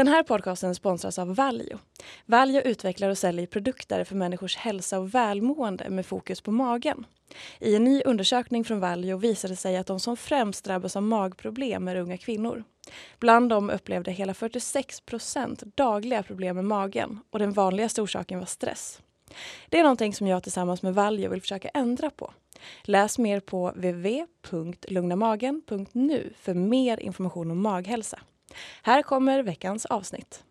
Den här podcasten sponsras av Valio. Valio utvecklar och säljer produkter för människors hälsa och välmående med fokus på magen. I en ny undersökning från Valio visade sig att de som främst drabbas av magproblem är unga kvinnor. Bland dem upplevde hela 46 procent dagliga problem med magen och den vanligaste orsaken var stress. Det är någonting som jag tillsammans med Valio vill försöka ändra på. Läs mer på www.lugnamagen.nu för mer information om maghälsa. Här kommer veckans avsnitt.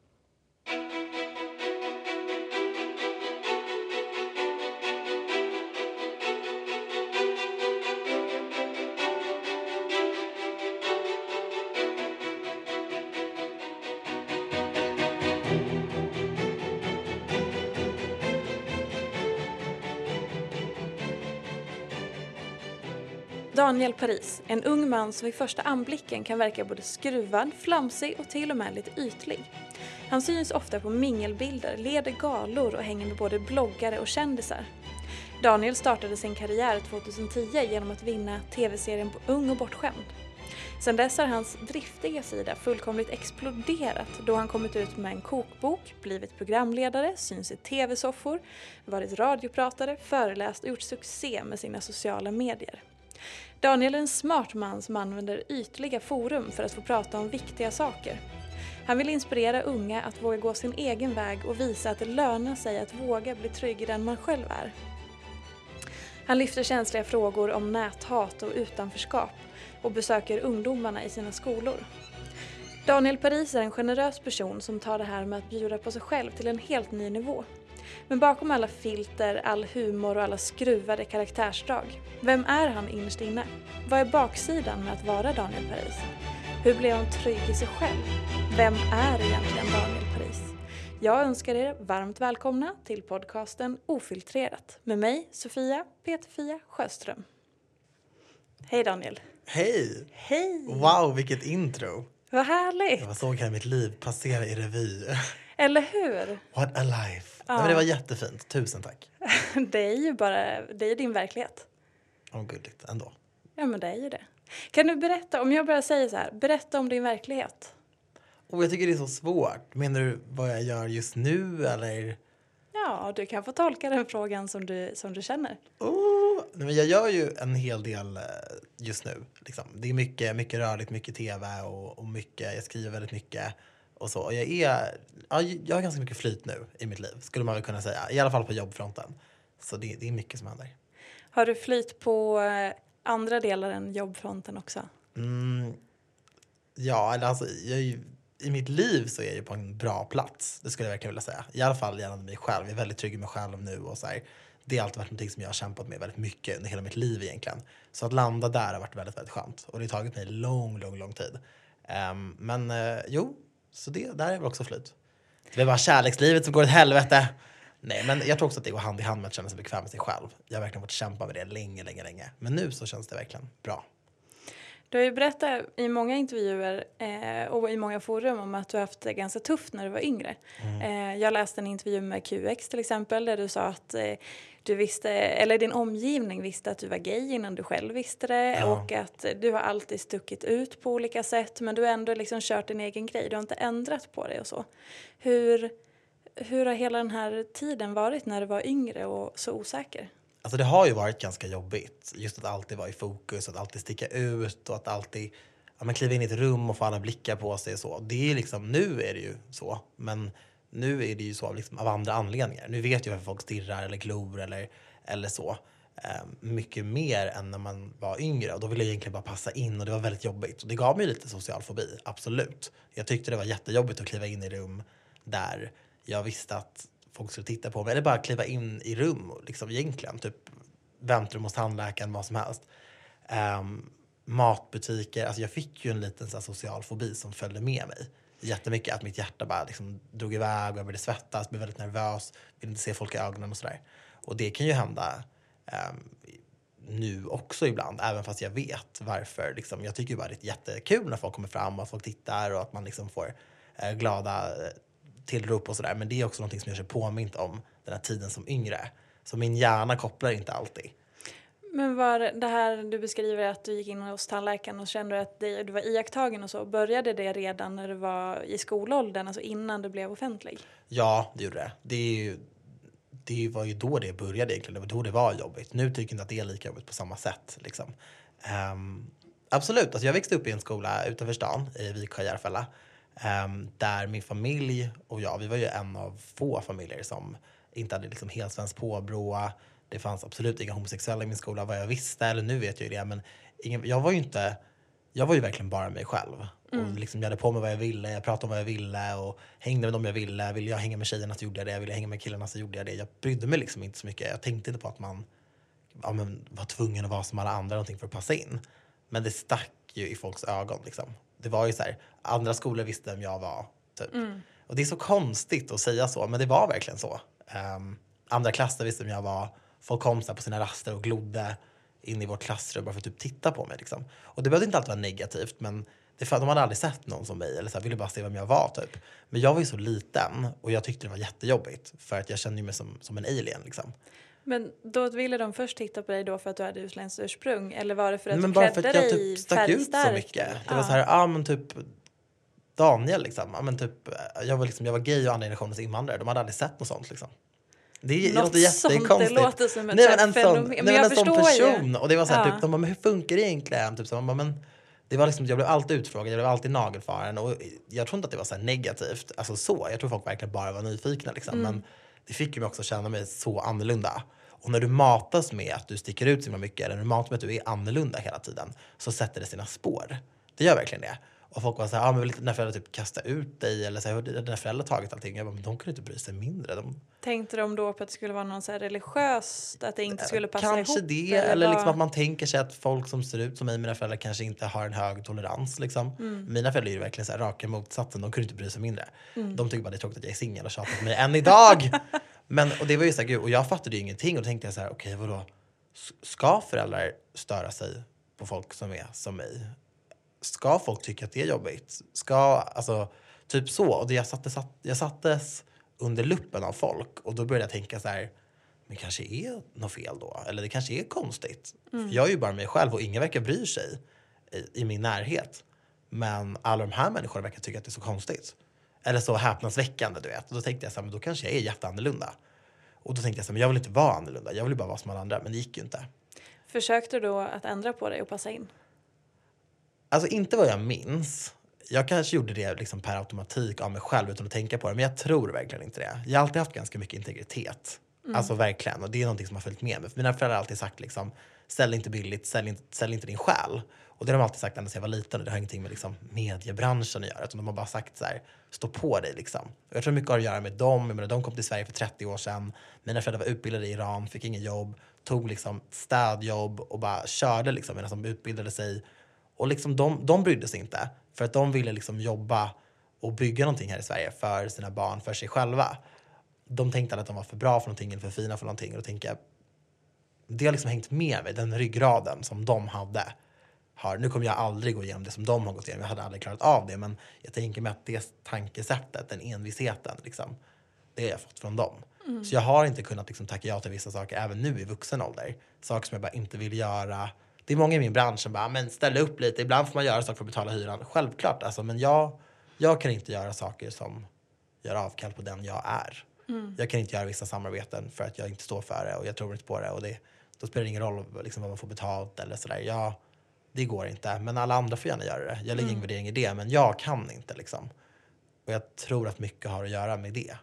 Daniel Paris, en ung man som vid första anblicken kan verka både skruvad, flamsig och till och med lite ytlig. Han syns ofta på mingelbilder, leder galor och hänger med både bloggare och kändisar. Daniel startade sin karriär 2010 genom att vinna tv-serien Ung och bortskämd. Sedan dess har hans driftiga sida fullkomligt exploderat då han kommit ut med en kokbok, blivit programledare, syns i tv-soffor, varit radiopratare, föreläst och gjort succé med sina sociala medier. Daniel är en smart man som använder ytliga forum för att få prata om viktiga saker. Han vill inspirera unga att våga gå sin egen väg och visa att det lönar sig att våga bli trygg i den man själv är. Han lyfter känsliga frågor om näthat och utanförskap och besöker ungdomarna i sina skolor. Daniel Paris är en generös person som tar det här med att bjuda på sig själv till en helt ny nivå. Men bakom alla filter, all humor och alla skruvade karaktärsdrag, vem är han innerst inne? Vad är baksidan med att vara Daniel Paris? Hur blir han trygg i sig själv? Vem är egentligen Daniel Paris? Jag önskar er varmt välkomna till podcasten Ofiltrerat med mig, Sofia Peterfia Sjöström. Hej Daniel! Hej! Hej! Wow, vilket intro! Vad härligt! Jag såg hela mitt liv passera i revy. Eller hur? What a life! Ja. men det var jättefint. Tusen tack. Det är ju bara det är din verklighet. Vad gulligt ändå. Ja, men det är ju det. Kan du berätta, om jag bara säger så här, berätta om din verklighet. Och jag tycker det är så svårt. Menar du vad jag gör just nu eller? Ja, du kan få tolka den frågan som du, som du känner. Oh, nej, men jag gör ju en hel del eh, just nu. Liksom. Det är mycket, mycket rörligt, mycket tv och, och mycket, jag skriver väldigt mycket. Och så. Och jag, är, ja, jag har ganska mycket flyt nu i mitt liv, skulle man väl kunna säga. I alla fall på jobbfronten. Så det, det är mycket som händer. Har du flyt på eh, andra delar än jobbfronten också? Mm, ja, eller alltså, jag ju, i mitt liv så är jag ju på en bra plats. Det skulle jag verkligen vilja säga. I alla fall gällande mig själv. Jag är väldigt trygg i mig själv nu. Och så här. Det har alltid varit något som jag har kämpat med väldigt mycket under hela mitt liv egentligen. Så att landa där har varit väldigt, väldigt skönt. Och det har tagit mig lång, lång, lång tid. Um, men uh, jo, så det där är väl också flyt. Det är bara kärlekslivet som går åt helvete. Nej, men jag tror också att det går hand i hand med att känna sig bekväm med sig själv. Jag har verkligen fått kämpa med det länge, länge, länge. Men nu så känns det verkligen bra. Du har ju berättat i många intervjuer eh, och i många forum om att du har haft det ganska tufft när du var yngre. Mm. Eh, jag läste en intervju med QX till exempel där du sa att eh, du visste, eller din omgivning visste att du var gay innan du själv visste det Ja. och att du har alltid stuckit ut på olika sätt men du har ändå liksom kört din egen grej, du har inte ändrat på dig och så. Hur, hur har hela den här tiden varit när du var yngre och så osäker? Alltså det har ju varit ganska jobbigt. Just att alltid vara i fokus, att alltid sticka ut och att alltid ja, men kliva in i ett rum och få alla blickar på sig. och Så. Det är liksom, nu är det ju så, men nu är det ju så av, liksom, av andra anledningar. Nu vet jag varför folk stirrar eller glor eller, eller så. Eh, mycket mer än när man var yngre och då ville jag egentligen bara passa in och det var väldigt jobbigt. Och det gav mig lite social fobi, absolut. Jag tyckte det var jättejobbigt att kliva in i rum där jag visste att folk skulle titta på mig. Eller bara kliva in i rum liksom, egentligen. Typ väntrum hos tandläkaren, vad som helst. Um, matbutiker. Alltså jag fick ju en liten så här, social fobi som följde med mig. Jättemycket att mitt hjärta bara liksom, drog iväg och jag började svettas, blev väldigt nervös, ville inte se folk i ögonen och sådär. Och det kan ju hända um, nu också ibland, även fast jag vet varför. Liksom, jag tycker ju bara det är jättekul när folk kommer fram och folk tittar och att man liksom får eh, glada eh, tillrop och sådär. Men det är också någonting som gör sig påmint om den här tiden som yngre. Så min hjärna kopplar inte alltid. Men var det här du beskriver att du gick in hos tandläkaren och kände att du var iakttagen och så, började det redan när du var i skolåldern, alltså innan du blev offentlig? Ja, det gjorde det. Det, ju, det var ju då det började egentligen. Det var då det var jobbigt. Nu tycker jag inte att det är lika jobbigt på samma sätt. Liksom. Ehm, absolut, alltså jag växte upp i en skola utanför stan i Viksjö, Järfälla. Ehm, där min familj och jag, vi var ju en av få familjer som inte hade liksom helt svenskt påbrå. Det fanns absolut inga homosexuella i min skola vad jag visste, eller nu vet jag ju det. Men ingen, jag var ju inte, jag var ju verkligen bara mig själv. Och liksom, jag hade på mig vad jag ville, jag pratade om vad jag ville och hängde med dem jag ville. Ville jag hänga med tjejerna så gjorde jag det, ville jag hänga med killarna så gjorde jag det. Jag brydde mig liksom inte så mycket. Jag tänkte inte på att man ja, var tvungen att vara som alla andra någonting för att passa in. Men det stack ju i folks ögon. Liksom. Det var ju så här, andra skolor visste vem jag var. Typ. Och det är så konstigt att säga så, men det var verkligen så. Ehm, andra klasser visste vem jag var. Folk kom så på sina raster och glodde in i vårt klassrum bara för att typ titta på mig. Liksom. Och det behövde inte alltid vara negativt, men det, för, de hade aldrig sett någon som mig eller så här, ville bara se vem jag var. Typ. Men jag var ju så liten och jag tyckte det var jättejobbigt för att jag kände mig som, som en alien. Liksom. Men då ville de först titta på dig då för att du hade utländskt ursprung eller var det för att men du bara för att jag typ stack ut så mycket. Det var så här, ja men typ Daniel liksom. Ja, men typ, jag, var liksom jag var gay och andra generationens invandrare. De hade aldrig sett något sånt liksom. Det Något låter sånt, det jättekonstigt. låter som ett nej, men en sån, fenomen. nej, Men jag en sån förstår ju. person. Och det var så här, Ja. typ, de bara, men hur funkar det egentligen? Typ, så, man bara, men, det var liksom, jag blev alltid utfrågad, jag blev alltid nagelfaren. Och jag tror inte att det var så negativt. Alltså så. Jag tror folk verkligen bara var nyfikna. Liksom. Mm. Men det fick ju mig också känna mig så annorlunda. Och när du matas med att du sticker ut så himla mycket, eller när du matas med att du är annorlunda hela tiden, så sätter det sina spår. Det gör verkligen det. Och folk var så här, ah, men vill dina föräldrar typ kasta ut dig? Eller så här, "Hur har dina föräldrar tagit allting? Jag bara, men de kunde inte bry sig mindre. De, Tänkte de då på att det skulle vara någon så religiöst, att det inte skulle passa kanske ihop? det, eller vad? liksom att man tänker sig att folk som ser ut som mig, mina föräldrar, kanske inte har en hög tolerans. Liksom. Mm. Mina föräldrar är ju verkligen så här, raka motsatsen, de kunde inte bry sig mindre. Mm. De tycker bara det är tråkigt att jag är singel och tjatar på mig än idag. Men, och det var ju så här, gud, och jag fattade ju ingenting och då tänkte jag så här, okej vadå, S- ska föräldrar störa sig på folk som är som mig? Ska folk tycka att det är jobbigt? Ska, alltså, typ så. Och jag, satte, satt, jag sattes under luppen av folk och då började jag tänka så här, men kanske är något fel då? Eller det kanske är konstigt. För jag är ju bara mig själv och ingen verkar bry sig i, i min närhet. Men alla de här människorna verkar tycka att det är så konstigt. Eller så häpnadsväckande, du vet. Och då tänkte jag så här, men då kanske jag är jätteannorlunda. Och då tänkte jag så här, men jag vill inte vara annorlunda. Jag vill bara vara som alla andra. Men det gick ju inte. Försökte du då att ändra på dig och passa in? Alltså inte vad jag minns. Jag kanske gjorde det liksom per automatik av mig själv utan att tänka på det. Men jag tror verkligen inte det. Jag har alltid haft ganska mycket integritet. Alltså verkligen. Och det är någonting som har följt med mig. För mina föräldrar har alltid sagt liksom, sälj inte billigt, sälj inte, sälj inte din själ. Och det har de alltid sagt ända sedan jag var liten. Och det har ingenting med liksom, mediebranschen att göra. Utan de har bara sagt så här, stå på dig liksom. Och jag tror mycket har att göra med dem. Jag menar, de kom till Sverige för 30 år sedan. Mina föräldrar var utbildade i Iran, fick ingen jobb. Tog liksom städjobb och bara körde liksom medan de utbildade sig. Och liksom de, de brydde sig inte. För att de ville liksom jobba och bygga någonting här i Sverige för sina barn, för sig själva. De tänkte att de var för bra för någonting eller för fina för någonting. Och då tänker jag, det har liksom hängt med mig, den ryggraden som de hade har, nu kommer jag aldrig gå igenom det som de har gått igenom, jag hade aldrig klarat av det, men jag tänker mig att det tankesättet, den envisheten, liksom, det har jag fått från dem. Så jag har inte kunnat liksom, tacka ja till vissa saker även nu i vuxen ålder. Saker som jag bara inte vill göra. Det är många i min bransch som bara, men ställ upp lite, ibland får man göra saker för att betala hyran. Självklart, alltså, men jag, jag kan inte göra saker som gör avkall på den jag är. Jag kan inte göra vissa samarbeten för att jag inte står för det och jag tror inte på det. Och det då spelar det ingen roll liksom, vad man får betalt eller sådär. Jag, det går inte, men alla andra får gärna göra det. Jag lägger ingen värdering i det, men jag kan inte liksom. Och jag tror att mycket har att göra med det.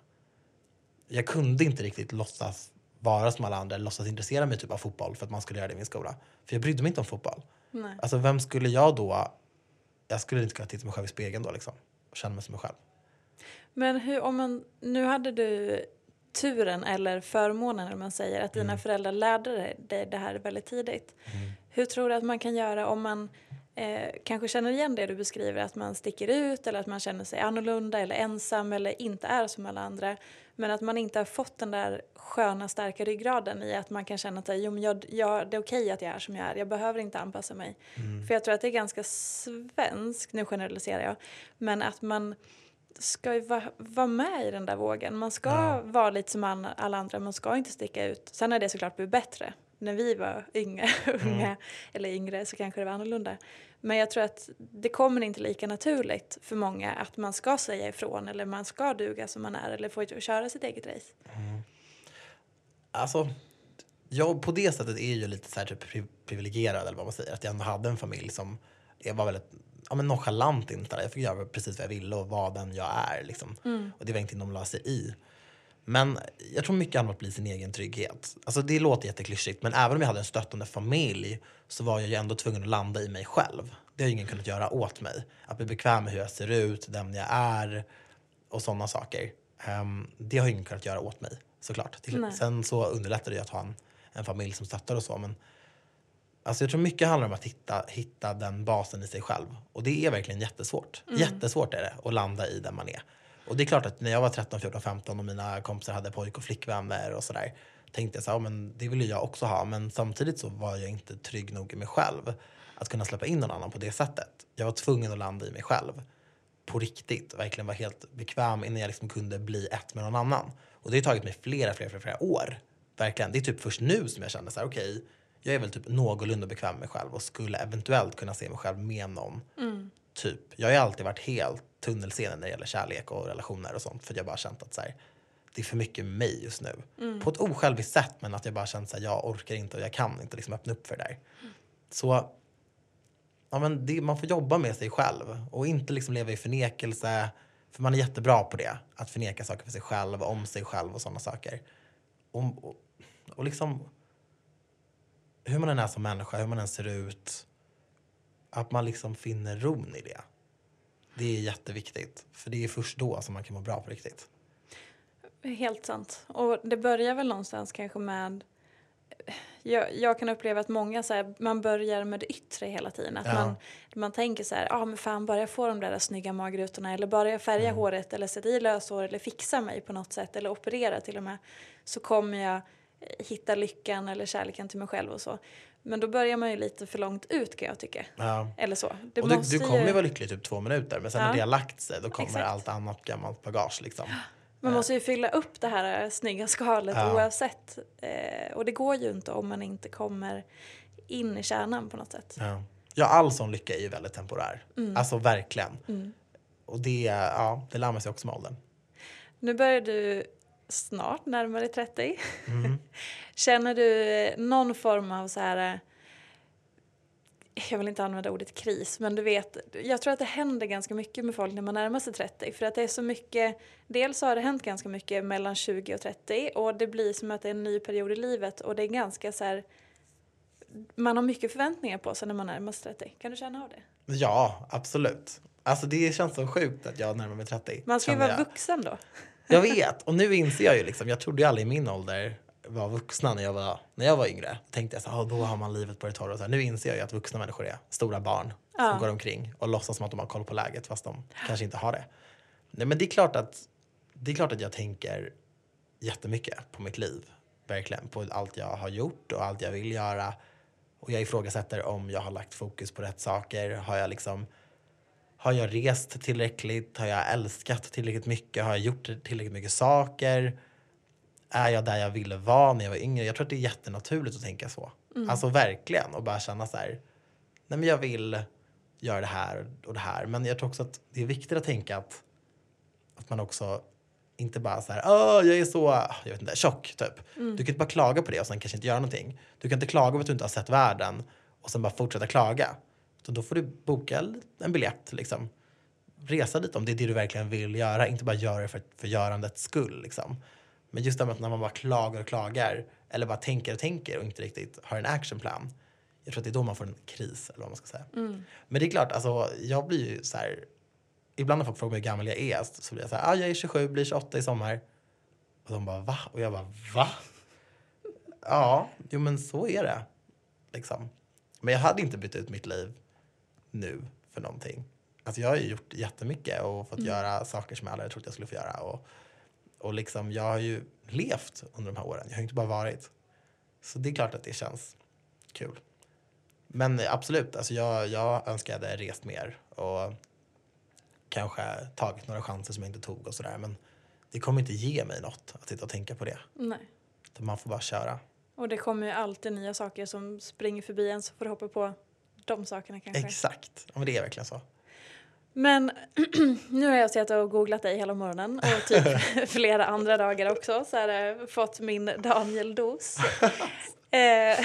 Jag kunde inte riktigt låtsas vara som alla andra, låtsas intressera mig typ av fotboll för att man skulle göra det i min skola. För jag brydde mig inte om fotboll. Nej. Alltså vem skulle jag då, jag skulle inte kunna titta mig själv i spegeln då liksom. Och känna mig som mig själv. Men hur, om man, nu hade du turen eller förmånen eller man säger att dina föräldrar lärde dig- det här väldigt tidigt. Hur tror du att man kan göra om man eh, kanske känner igen det du beskriver att man sticker ut eller att man känner sig annorlunda eller ensam eller inte är som alla andra men att man inte har fått den där sköna starka ryggraden i att man kan känna att jo, men jag, jag, det är okej att jag är som jag är, jag behöver inte anpassa mig. För jag tror att det är ganska svenskt, nu generaliserar jag, men att man ska ju vara, vara med i den där vågen. Man ska vara lite som alla andra, man ska inte sticka ut. Sen har det såklart blivit bättre. När vi var yngre, unga, eller yngre så kanske det var annorlunda. Men jag tror att det kommer inte lika naturligt för många att man ska säga ifrån eller man ska duga som man är eller få köra sitt eget race. Alltså, jag på det sättet är ju lite så här typ pri- privilegierad eller vad man säger. Att jag ändå hade en familj som jag var väldigt ja, men nonchalant inställd. Jag fick göra precis vad jag ville och vara den jag är. Liksom. Och det var ingenting de la sig i. Men jag tror mycket handlar om att bli sin egen trygghet. Alltså det låter jätteklyschigt men även om jag hade en stöttande familj så var jag ju ändå tvungen att landa i mig själv. Det har ju ingen kunnat göra åt mig. Att bli bekväm med hur jag ser ut, den jag är och sådana saker. Ehm, det har ju ingen kunnat göra åt mig såklart. Till, sen så underlättar det ju att ha en, en familj som stöttar och så men Alltså jag tror mycket handlar om att hitta, hitta den basen i sig själv. Och det är verkligen jättesvårt. Jättesvårt är det att landa i den man är. Och det är klart att när jag var 13, 14, 15 och mina kompisar hade pojk och flickvänner och sådär. Tänkte jag så här, men det vill ju jag också ha. Men samtidigt så var jag inte trygg nog i mig själv. Att kunna släppa in någon annan på det sättet. Jag var tvungen att landa i mig själv. På riktigt. Verkligen vara helt bekväm innan jag liksom kunde bli ett med någon annan. Och det har tagit mig flera, flera, flera, flera år. Verkligen. Det är typ först nu som jag kände så här, okej. jag är väl typ någorlunda bekväm med mig själv och skulle eventuellt kunna se mig själv med någon. Typ. Jag har ju alltid varit helt tunnelseende när det gäller kärlek och relationer och sånt. För jag bara känt att så här, det är för mycket mig just nu. På ett osjälviskt sätt men att jag bara känt att jag orkar inte och jag kan inte liksom öppna upp för det där. Så ja, men det, man får jobba med sig själv och inte liksom leva i förnekelse. För man är jättebra på det. Att förneka saker för sig själv, om sig själv och sådana saker. Och, och, och liksom hur man än är som människa, hur man än ser ut. Att man liksom finner ron i det. Det är jätteviktigt. För det är först då som man kan må bra på riktigt. Helt sant. Och det börjar väl någonstans kanske med jag, jag kan uppleva att många så här, man börjar med det yttre hela tiden. Att Ja. man, man tänker så här, ah, men fan bara jag får de där snygga magrutorna eller bara jag färgar Mm. håret eller sätter i löshår eller fixar mig på något sätt eller opererar till och med så kommer jag eh, hitta lyckan eller kärleken till mig själv och så. Men då börjar man ju lite för långt ut kan jag tycka. Ja. Eller så. Det och du, du kommer ju vara lycklig i typ två minuter men sen Ja. när det har lagt sig då kommer Exakt. allt annat gammalt bagage liksom. man måste ju fylla upp det här eh, snygga skalet Ja. oavsett. Eh, och det går ju inte om man inte kommer in i kärnan på något sätt. Ja. ja, all sån lycka är ju väldigt temporär. Mm. Alltså verkligen. Och det, ja, det lär man sig också med åldern. Nu börjar du snart närma dig 30. Mm. Känner du eh, någon form av så här... eh, Jag vill inte använda ordet kris, men du vet, jag tror att det händer ganska mycket med folk när man närmar sig 30. För att det är så mycket, dels har det hänt ganska mycket mellan 20 och 30 och det blir som att det är en ny period i livet och det är ganska så här, man har mycket förväntningar på sig när man närmar sig 30. Kan du känna av det? Ja, absolut. Alltså det känns så sjukt att jag närmar mig 30. Man ska ju vara jag. vuxen då. Jag vet, och nu inser jag ju liksom, jag trodde ju aldrig i min ålder var vuxna när jag var, när jag var yngre. Tänkte jag så här, "Ah, då har man livet på det torra. och så här. Nu inser jag ju att vuxna människor är stora barn Ja. som går omkring och låtsas som att de har koll på läget fast de kanske inte har det. Nej men det är klart att, det är klart att jag tänker jättemycket på mitt liv. Verkligen, på allt jag har gjort och allt jag vill göra. Och jag ifrågasätter om jag har lagt fokus på rätt saker. Har jag liksom har jag rest tillräckligt? Har jag älskat tillräckligt mycket? Har jag gjort tillräckligt mycket saker? Är jag där jag ville vara när jag var yngre? Jag tror att det är jättenaturligt att tänka så. Alltså verkligen. Och bara känna så här. Nej men jag vill göra det här och det här. Men jag tror också att det är viktigt att tänka att, att man också inte bara så här, Åh, jag är så jag vet inte, tjock typ. Du kan inte bara klaga på det och sen kanske inte göra någonting. Du kan inte klaga på att du inte har sett världen och sen bara fortsätta klaga. Så då får du boka en biljett liksom. Resa dit om det är det du verkligen vill göra, inte bara göra det för, för görandets skull liksom. Men just det med att när man bara klagar och klagar eller bara tänker och tänker och inte riktigt har en actionplan. Jag tror att det är då man får en kris eller vad man ska säga. Men det är klart, alltså jag blir ju så här. Ibland när folk frågar mig hur gammal jag är så blir jag så här, ah, jag är 27, blir 28 i sommar. Och de bara va? Och jag bara va? Ja, jo men så är det. Liksom. Men jag hade inte bytt ut mitt liv nu för någonting. Alltså jag har ju gjort jättemycket och fått göra saker som jag aldrig trodde jag skulle få göra. Och, och liksom, jag har ju levt under de här åren. Jag har ju inte bara varit. Så det är klart att det känns kul. Men absolut, alltså jag, jag önskar jag hade rest mer och kanske tagit några chanser som jag inte tog och sådär. Men det kommer inte ge mig något att sitta och tänka på det. Nej. Utan Man får bara köra. Och det kommer ju alltid nya saker som springer förbi en så får du hoppa på de sakerna kanske. Exakt. Ja, men det är verkligen så. Men nu har jag suttit och googlat dig hela morgonen och typ flera andra dagar också så har jag fått min Daniel-dos. Eh,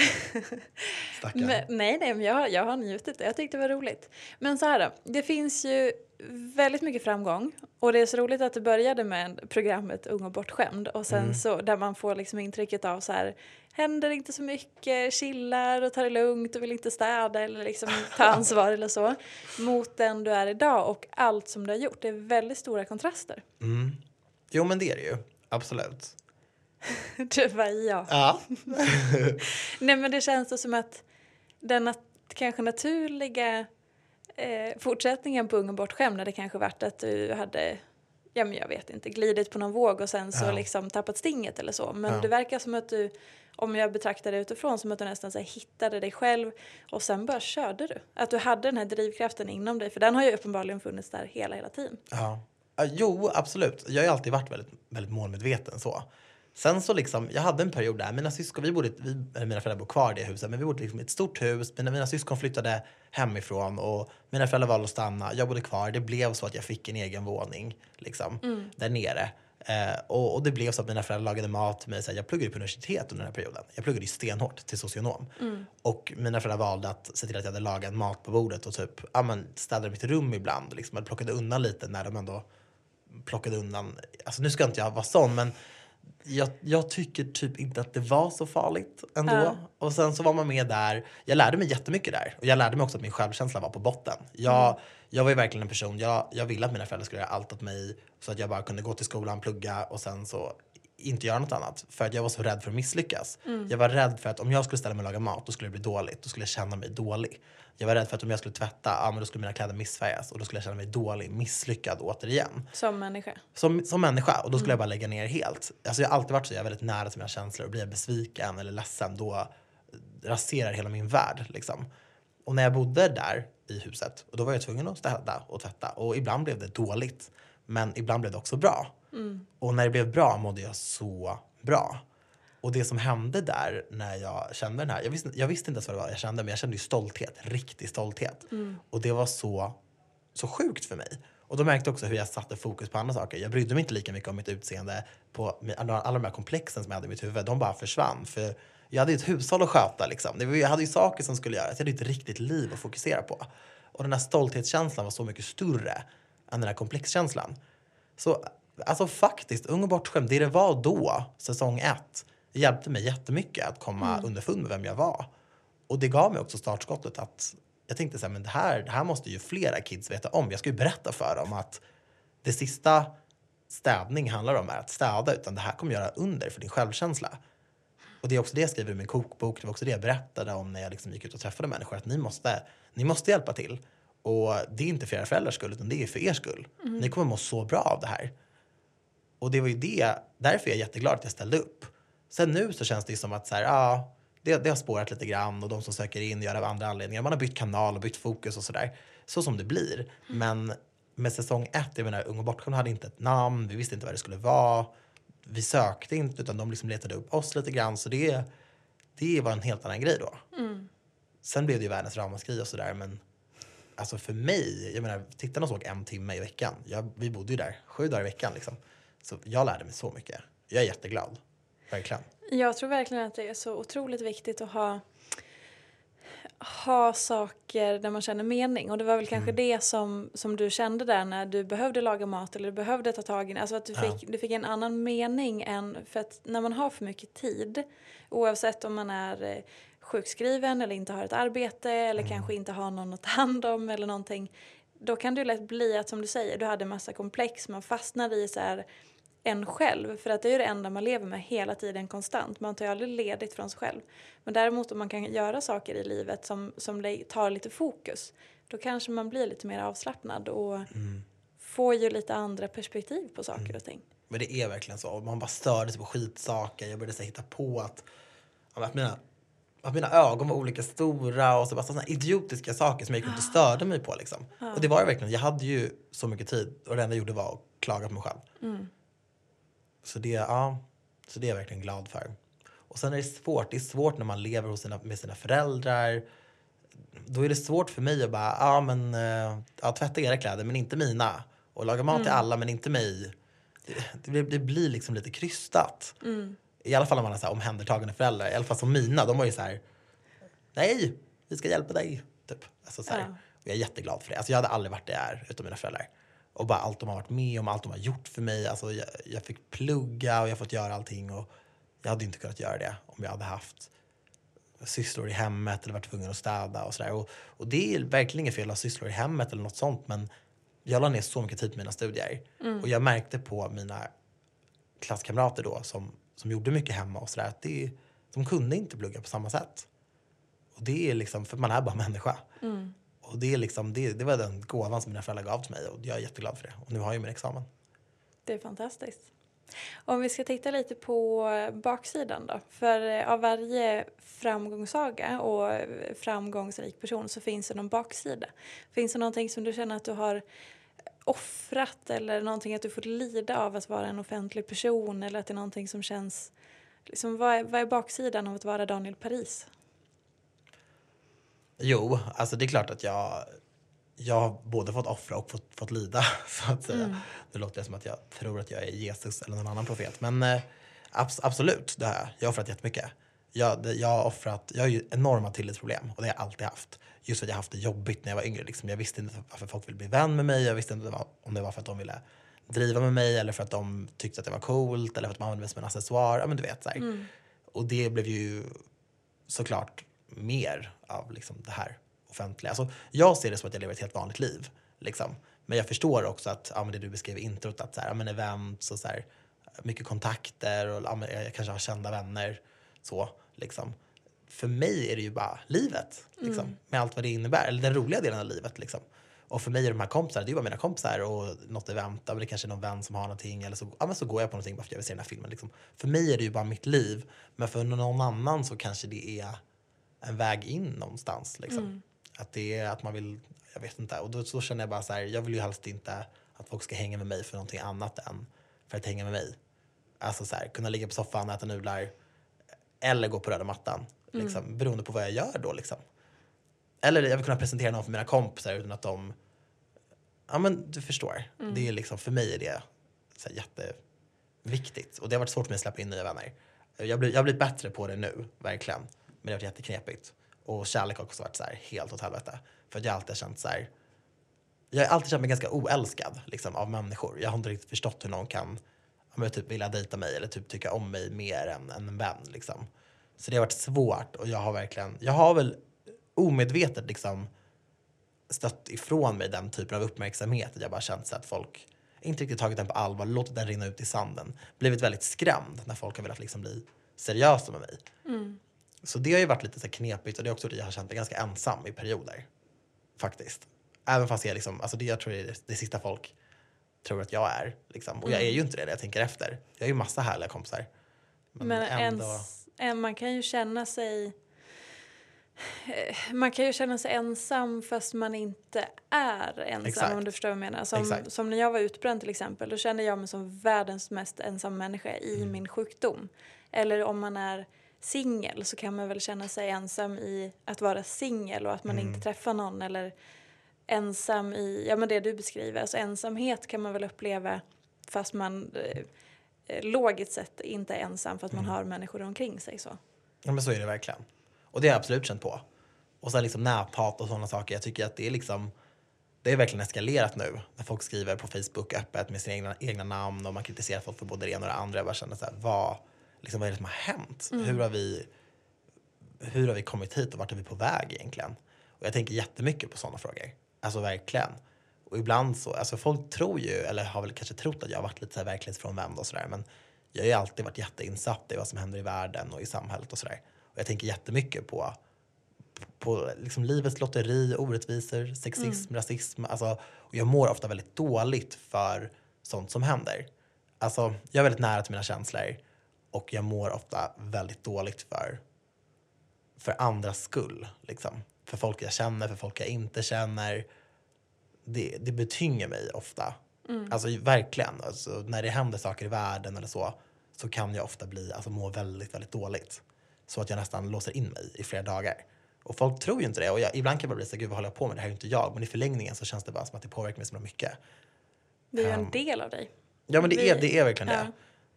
Stackarn. men, nej, nej, men jag, jag har njutit. Jag tyckte det var roligt. Men så här då, det finns ju väldigt mycket framgång och det är så roligt att det började med programmet Ung och bortskämd och sen Mm. så där man får liksom intrycket av så här händer inte så mycket, chillar och tar det lugnt och vill inte städa eller liksom ta ansvar eller så mot den du är idag och allt som du har gjort. Det är väldigt stora kontraster. Jo, men det är det ju. Absolut. Du bara ja. Ja. Nej men det känns som att den nat- kanske naturliga eh, fortsättningen på Ung och bortskämd hade kanske varit att du hade, ja men jag vet inte, glidit på någon våg och sen så Ja. liksom tappat stinget eller så. Men Ja. det verkar som att du, om jag betraktar det utifrån, som att du nästan så hittade dig själv och sen bara körde du. Att du hade den här drivkraften inom dig, för den har ju uppenbarligen funnits där hela, hela tiden. Ja. Jo, absolut. Jag har alltid varit väldigt, väldigt målmedveten så. Sen så liksom, jag hade en period där, mina syskon, vi bodde, vi, mina föräldrar bor kvar i det huset, men vi bodde liksom i ett stort hus. Mina, mina syskon flyttade hemifrån och mina föräldrar valde att stanna. Jag bodde kvar. Det blev så att jag fick en egen våning liksom, där nere. Eh, och, och det blev så att mina föräldrar lagade mat till mig. Så här, jag pluggade på universitet under den här perioden. Jag pluggade ju stenhårt till socionom. Och mina föräldrar valde att se till att jag hade lagat mat på bordet och typ, ja, men städade mitt rum ibland. Liksom, eller plockade undan lite när de ändå plockade undan. Alltså nu ska inte jag vara sån men jag, jag tycker typ inte att det var så farligt ändå. Ja. Och sen så var man med där. Jag lärde mig jättemycket där. Och jag lärde mig också att min självkänsla var på botten. Jag, jag var ju verkligen en person, jag, jag ville att mina föräldrar skulle göra allt åt mig. Så att jag bara kunde gå till skolan, plugga och sen så inte göra något annat. För att jag var så rädd för att misslyckas. Jag var rädd för att om jag skulle ställa mig och laga mat, då skulle det bli dåligt. Då skulle jag känna mig dålig. Jag var rädd för att om jag skulle tvätta, ja, men då skulle mina kläder missfärgas. Och då skulle jag känna mig dålig, misslyckad återigen Som människa. som, som människa och då skulle jag bara lägga ner helt. Alltså jag har alltid varit så, jag är väldigt nära till mina känslor och blir jag besviken eller ledsen då raserar hela min värld liksom. Och när jag bodde där i huset och då var jag tvungen att städa och tvätta och ibland blev det dåligt men ibland blev det också bra. Och när det blev bra mådde jag så bra. Och det som hände där när jag kände den här, jag visste, jag visste inte ens vad det var jag kände men jag kände ju stolthet, riktig stolthet. Och det var så så sjukt för mig. Och då märkte jag också hur jag satte fokus på andra saker. Jag brydde mig inte lika mycket om mitt utseende. På alla, de här komplexen som jag hade i mitt huvud, de bara försvann. För jag hade ju ett hushåll att sköta liksom. Jag hade ju saker som skulle göras. Jag hade ju ett riktigt liv att fokusera på. Och den här stolthetskänslan var så mycket större än den här komplexkänslan. Så alltså faktiskt, Ung och bortskämd, det det var då, säsong ett, hjälpte mig jättemycket att komma underfund med vem jag var. Och det gav mig också startskottet att jag tänkte så här, men det här, det här måste ju flera kids veta om. Jag ska ju berätta för dem att det sista städning handlar om är att städa, utan det här kommer göra under för din självkänsla. Och det är också det jag skriver i min kokbok, det var också det jag berättade om när jag liksom gick ut och träffade människor, att ni måste, ni måste hjälpa till. Och det är inte för era föräldrars skull, utan det är för er skull. Ni kommer må så bra av det här. Och det var ju det, därför är jag jätteglad att jag ställde upp. Sen nu så känns det ju som att så här, ja, det, det har spårat lite grann och de som söker in gör det av andra anledningar. Man har bytt kanal och bytt fokus och sådär. Så som det blir. Men med säsong ett, jag menar Ung och bortskämd hade inte ett namn, vi visste inte vad det skulle vara. Vi sökte inte utan de liksom letade upp oss lite grann. Så det, det var en helt annan grej då. Sen blev det ju världens ramaskri och sådär men alltså för mig, jag menar tittarna såg en timme i veckan. Jag, vi bodde ju där sju dagar i veckan liksom. Så jag lärde mig så mycket. Jag är jätteglad. Verkligen. Jag tror verkligen att det är så otroligt viktigt att ha, ha saker där man känner mening. Och det var väl kanske Mm. det som, som du kände där när du behövde laga mat eller du behövde ta tag i Alltså att du Ja. fick, du fick en annan mening än... För att när man har för mycket tid, oavsett om man är eh, sjukskriven eller inte har ett arbete eller kanske inte har någon att ta hand om eller någonting. Då kan det lätt bli att som du säger, du hade massa komplex, man fastnade i så här en själv. För att det är ju det enda man lever med hela tiden konstant. Man tar ju aldrig ledigt från sig själv. Men däremot om man kan göra saker i livet som, som tar lite fokus. Då kanske man blir lite mer avslappnad och får ju lite andra perspektiv på saker och ting. Men det är verkligen så. Man bara störde sig på skitsaker. Jag började så hitta på att, att, mina, att mina ögon var olika stora och så bara sådana idiotiska saker som jag gick runt och störde mig på. Liksom. Och det var ju verkligen, jag hade ju så mycket tid och det enda jag gjorde var att klaga på mig själv. Så, det, ja, så det är jag verkligen glad för. Och sen är det svårt. Det är svårt när man lever hos sina, med sina föräldrar. Då är det svårt för mig att bara, ja men, eh, ja, tvätta era kläder men inte mina. Och laga mat till alla men inte mig. Det, det, blir, det blir liksom lite krystat. I alla fall när man har så här omhändertagande föräldrar. I alla fall som mina, de var ju så här, nej, vi ska hjälpa dig. Typ. Alltså, så här. Ja. Och jag är jätteglad för det. Alltså, jag hade aldrig varit där utan mina föräldrar. Och bara allt de har varit med om, allt de har gjort för mig. Alltså, jag, jag fick plugga och jag fått göra allting. Och jag hade inte kunnat göra det om jag hade haft sysslor i hemmet eller varit tvungen att städa och sådär. Och, och det är verkligen inget fel att ha sysslor i hemmet eller något sånt men jag la ner så mycket tid på mina studier. Och jag märkte på mina klasskamrater då som, som gjorde mycket hemma och sådär att det, de kunde inte plugga på samma sätt. Och det är liksom, för man är bara människa. Och det, är liksom, det, det var den gåvan som mina föräldrar gav till mig och jag är jätteglad för det. Och nu har jag min examen. Det är fantastiskt. Om vi ska titta lite på baksidan då. För eh, av varje framgångssaga och eh, framgångsrik person så finns det någon baksida. Finns det någonting som du känner att du har offrat eller någonting att du fått lida av att vara en offentlig person eller att det är någonting som känns... Liksom, vad, är, vad är baksidan av att vara Daniel Paris? Jo, alltså det är klart att jag, jag har både fått offra och fått, fått lida. Så att säga. Nu låter det som att jag tror att jag är Jesus eller någon annan profet. Men eh, abs- absolut, det har jag. Jag har offrat jättemycket. Jag, det, jag, har offrat, jag har ju enorma tillitsproblem och det har jag alltid haft. Just för att jag haft det jobbigt när jag var yngre. Liksom. Jag visste inte varför folk ville bli vän med mig. Jag visste inte om det var för att de ville driva med mig eller för att de tyckte att det var coolt eller för att man använde mig som en accessoar. Ja, men du vet, så här. Och det blev ju såklart mer av liksom det här offentliga. Alltså, jag ser det som att jag lever ett helt vanligt liv. Liksom. Men jag förstår också att ja, men det du beskrev i introt, att så här, ja, men events och så här, mycket kontakter och ja, jag kanske har kända vänner. Så, liksom. För mig är det ju bara livet, liksom, med allt vad det innebär. Eller den roliga delen av livet. Liksom. Och för mig är de här kompisarna, det är ju bara mina kompisar och något event, ja, men det kanske är någon vän som har någonting eller så, ja, men så går jag på någonting bara för att jag vill se den här filmen. Liksom. För mig är det ju bara mitt liv, men för någon annan så kanske det är en väg in någonstans. Liksom. Att det är att man vill, jag vet inte. Och då så känner jag bara så här, jag vill ju helst inte att folk ska hänga med mig för någonting annat än för att hänga med mig. Alltså så här, kunna ligga på soffan, äta nudlar eller gå på röda mattan. Liksom, Beroende på vad jag gör då. Liksom. Eller jag vill kunna presentera någon för mina kompisar utan att de... Ja men du förstår. Det är liksom, för mig är det så här, jätteviktigt. Och det har varit svårt för mig att släppa in nya vänner. Jag blir, jag har blivit bättre på det nu, verkligen. Men det har varit jätteknepigt. Och kärlek har också varit så här, helt åt helvete. För att jag alltid har känt så här... Jag har alltid känt mig ganska oälskad liksom, av människor. Jag har inte riktigt förstått hur någon kan om jag typ, vilja dejta mig eller typ tycka om mig mer än, än en vän. Liksom. Så det har varit svårt och jag har verkligen, jag har väl omedvetet liksom stött ifrån mig den typen av uppmärksamhet. Jag har bara känt så att folk inte riktigt tagit den på allvar, låtit den rinna ut i sanden. Blivit väldigt skrämd när folk har velat liksom bli seriösa med mig. Mm. Så det har ju varit lite så knepigt och det är också det jag har känt mig ganska ensam i perioder. Faktiskt. Även fast jag liksom, alltså det jag tror är det, det sista folk tror att jag är. Liksom. Och jag är ju inte det när jag tänker efter. Jag har ju massa härliga kompisar. Men ändå- ens, Man kan ju känna sig eh, man kan ju känna sig ensam fast man inte är ensam Exakt. om du förstår vad jag menar. Som, Exakt. som när jag var utbränd till exempel, då kände jag mig som världens mest ensam människa i Mm. min sjukdom. Eller om man är singel så kan man väl känna sig ensam i att vara singel och att man Mm. inte träffar någon eller ensam i, ja men det du beskriver, alltså ensamhet kan man väl uppleva fast man eh, eh, logiskt sett inte är ensam för att Mm. man har människor omkring sig så. Ja men så är det verkligen. Och det har jag absolut känt på. Och sen liksom näthat och sådana saker. Jag tycker att det är liksom det är verkligen eskalerat nu när folk skriver på Facebook öppet med sina egna, egna namn och man kritiserar folk för både det ena och det andra. Jag bara känner så här, vad, liksom, vad är det som har hänt? Hur, har vi, hur har vi kommit hit och vart är vi på väg egentligen? Och jag tänker jättemycket på sådana frågor. Alltså verkligen. Och ibland så, alltså folk tror ju, eller har väl kanske trott att jag har varit lite så här verklighetsfrånvänd och sådär. Men jag har ju alltid varit jätteinsatt i vad som händer i världen och i samhället och sådär. Och jag tänker jättemycket på på liksom livets lotteri, orättvisor, sexism, rasism. Alltså, och jag mår ofta väldigt dåligt för sånt som händer. Alltså, jag är väldigt nära till mina känslor och jag mår ofta väldigt dåligt för, för andras skull. Liksom. För folk jag känner, för folk jag inte känner. Det, det betynger mig ofta. Alltså verkligen. Alltså, när det händer saker i världen eller så, så kan jag ofta bli, alltså, må väldigt, väldigt dåligt. Så att jag nästan låser in mig i flera dagar. Och folk tror ju inte det. Och jag, ibland kan jag bara bli så gud vad håller jag på med? Det här är ju inte jag. Men i förlängningen så känns det bara som att det påverkar mig så mycket. Det är ju en Ehm, del av dig. Ja men det Vi- är, det är verkligen ja. det.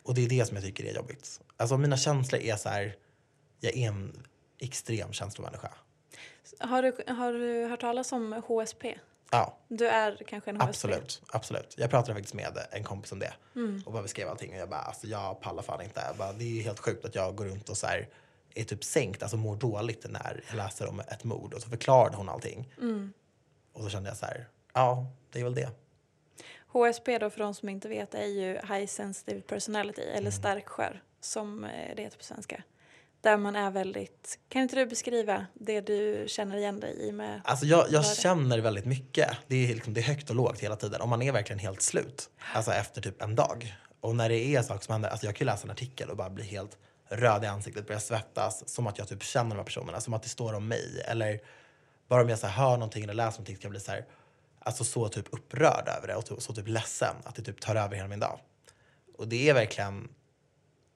Och det är det som jag tycker är jobbigt. Alltså mina känslor är så här, jag är en extrem känslomänniska. Har du, har du hört talas om HSP? Ja, Du är kanske en HSP? absolut. absolut. Jag pratade faktiskt med en kompis om det. Och bara beskrev allting och jag bara, alltså jag pallar fan inte. Jag bara, det är ju helt sjukt att jag går runt och så här är typ sänkt, alltså mår dåligt när jag läser om ett mord. Och så förklarade hon allting. Och så kände jag så här, ja det är väl det. HSP då för de som inte vet är ju High Sensitive Personality Mm. eller starkskör som eh, det heter på svenska. Där man är väldigt, kan inte du beskriva det du känner igen dig i med? Alltså jag, jag känner väldigt mycket. Det är, liksom, det är högt och lågt hela tiden. Och man är verkligen helt slut. Alltså efter typ en dag. Och när det är saker som händer, alltså jag kan läsa en artikel och bara bli helt röd i ansiktet, börja svettas. Som att jag typ känner de här personerna, som att det står om mig. Eller bara om jag så hör någonting eller läser någonting så kan jag bli så här, alltså så typ upprörd över det och så, typ ledsen. Att det typ tar över hela min dag. Och det är verkligen,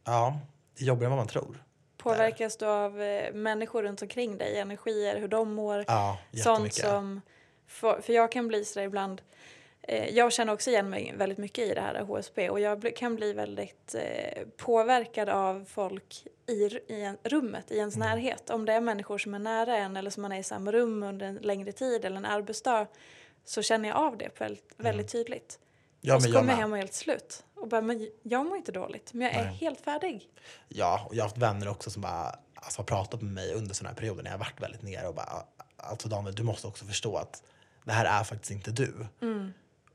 ja, det är jobbigare än vad man tror. Påverkas du av eh, människor runt omkring dig, energier, hur de mår? Ja, Sånt som, för, för jag kan bli sådär ibland, eh, jag känner också igen mig väldigt mycket i det här HSP och jag kan bli väldigt eh, påverkad av folk i, i en, rummet, i ens Mm. närhet. Om det är människor som är nära en eller som man är i samma rum under en längre tid eller en arbetsdag så känner jag av det väldigt, väldigt tydligt. Ja, och så jag kommer jag hem och är helt slut och bara, men jag mår inte dåligt men jag är Nej. helt färdig. Ja, och jag har haft vänner också som bara alltså, har pratat med mig under sådana här perioder när jag har varit väldigt nere och bara alltså Daniel, du måste också förstå att det här är faktiskt inte du.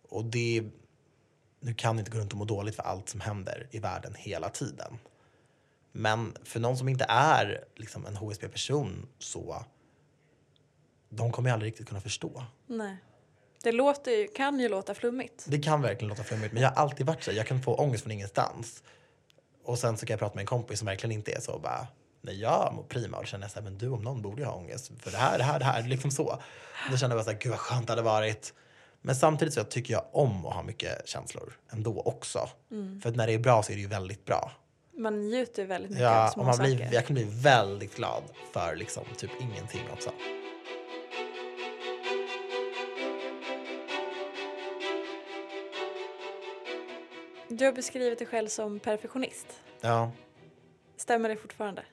Och det, du kan inte gå runt och må dåligt för allt som händer i världen hela tiden. Men för någon som inte är liksom, en HSB-person så, de kommer ju aldrig riktigt kunna förstå. Nej. Det låter, ju- kan ju låta flummigt. Det kan verkligen låta flummigt, men jag har alltid varit så. Jag kan få ångest från ingenstans. Och sen så kan jag prata med en kompis som verkligen inte är så bara, nej jag mår prima. Och känner så här, men du om någon borde ju ha ångest för det här, det här, det här, liksom så. Och då kände jag bara så här, gud vad skönt det hade varit. Men samtidigt så tycker jag om att ha mycket känslor ändå också. För att när det är bra så är det ju väldigt bra. Man njuter väldigt mycket av Ja, små och man blir, saker. jag kan bli väldigt glad för liksom typ ingenting också. Du har beskrivit dig själv som perfektionist. Ja. Stämmer det fortfarande?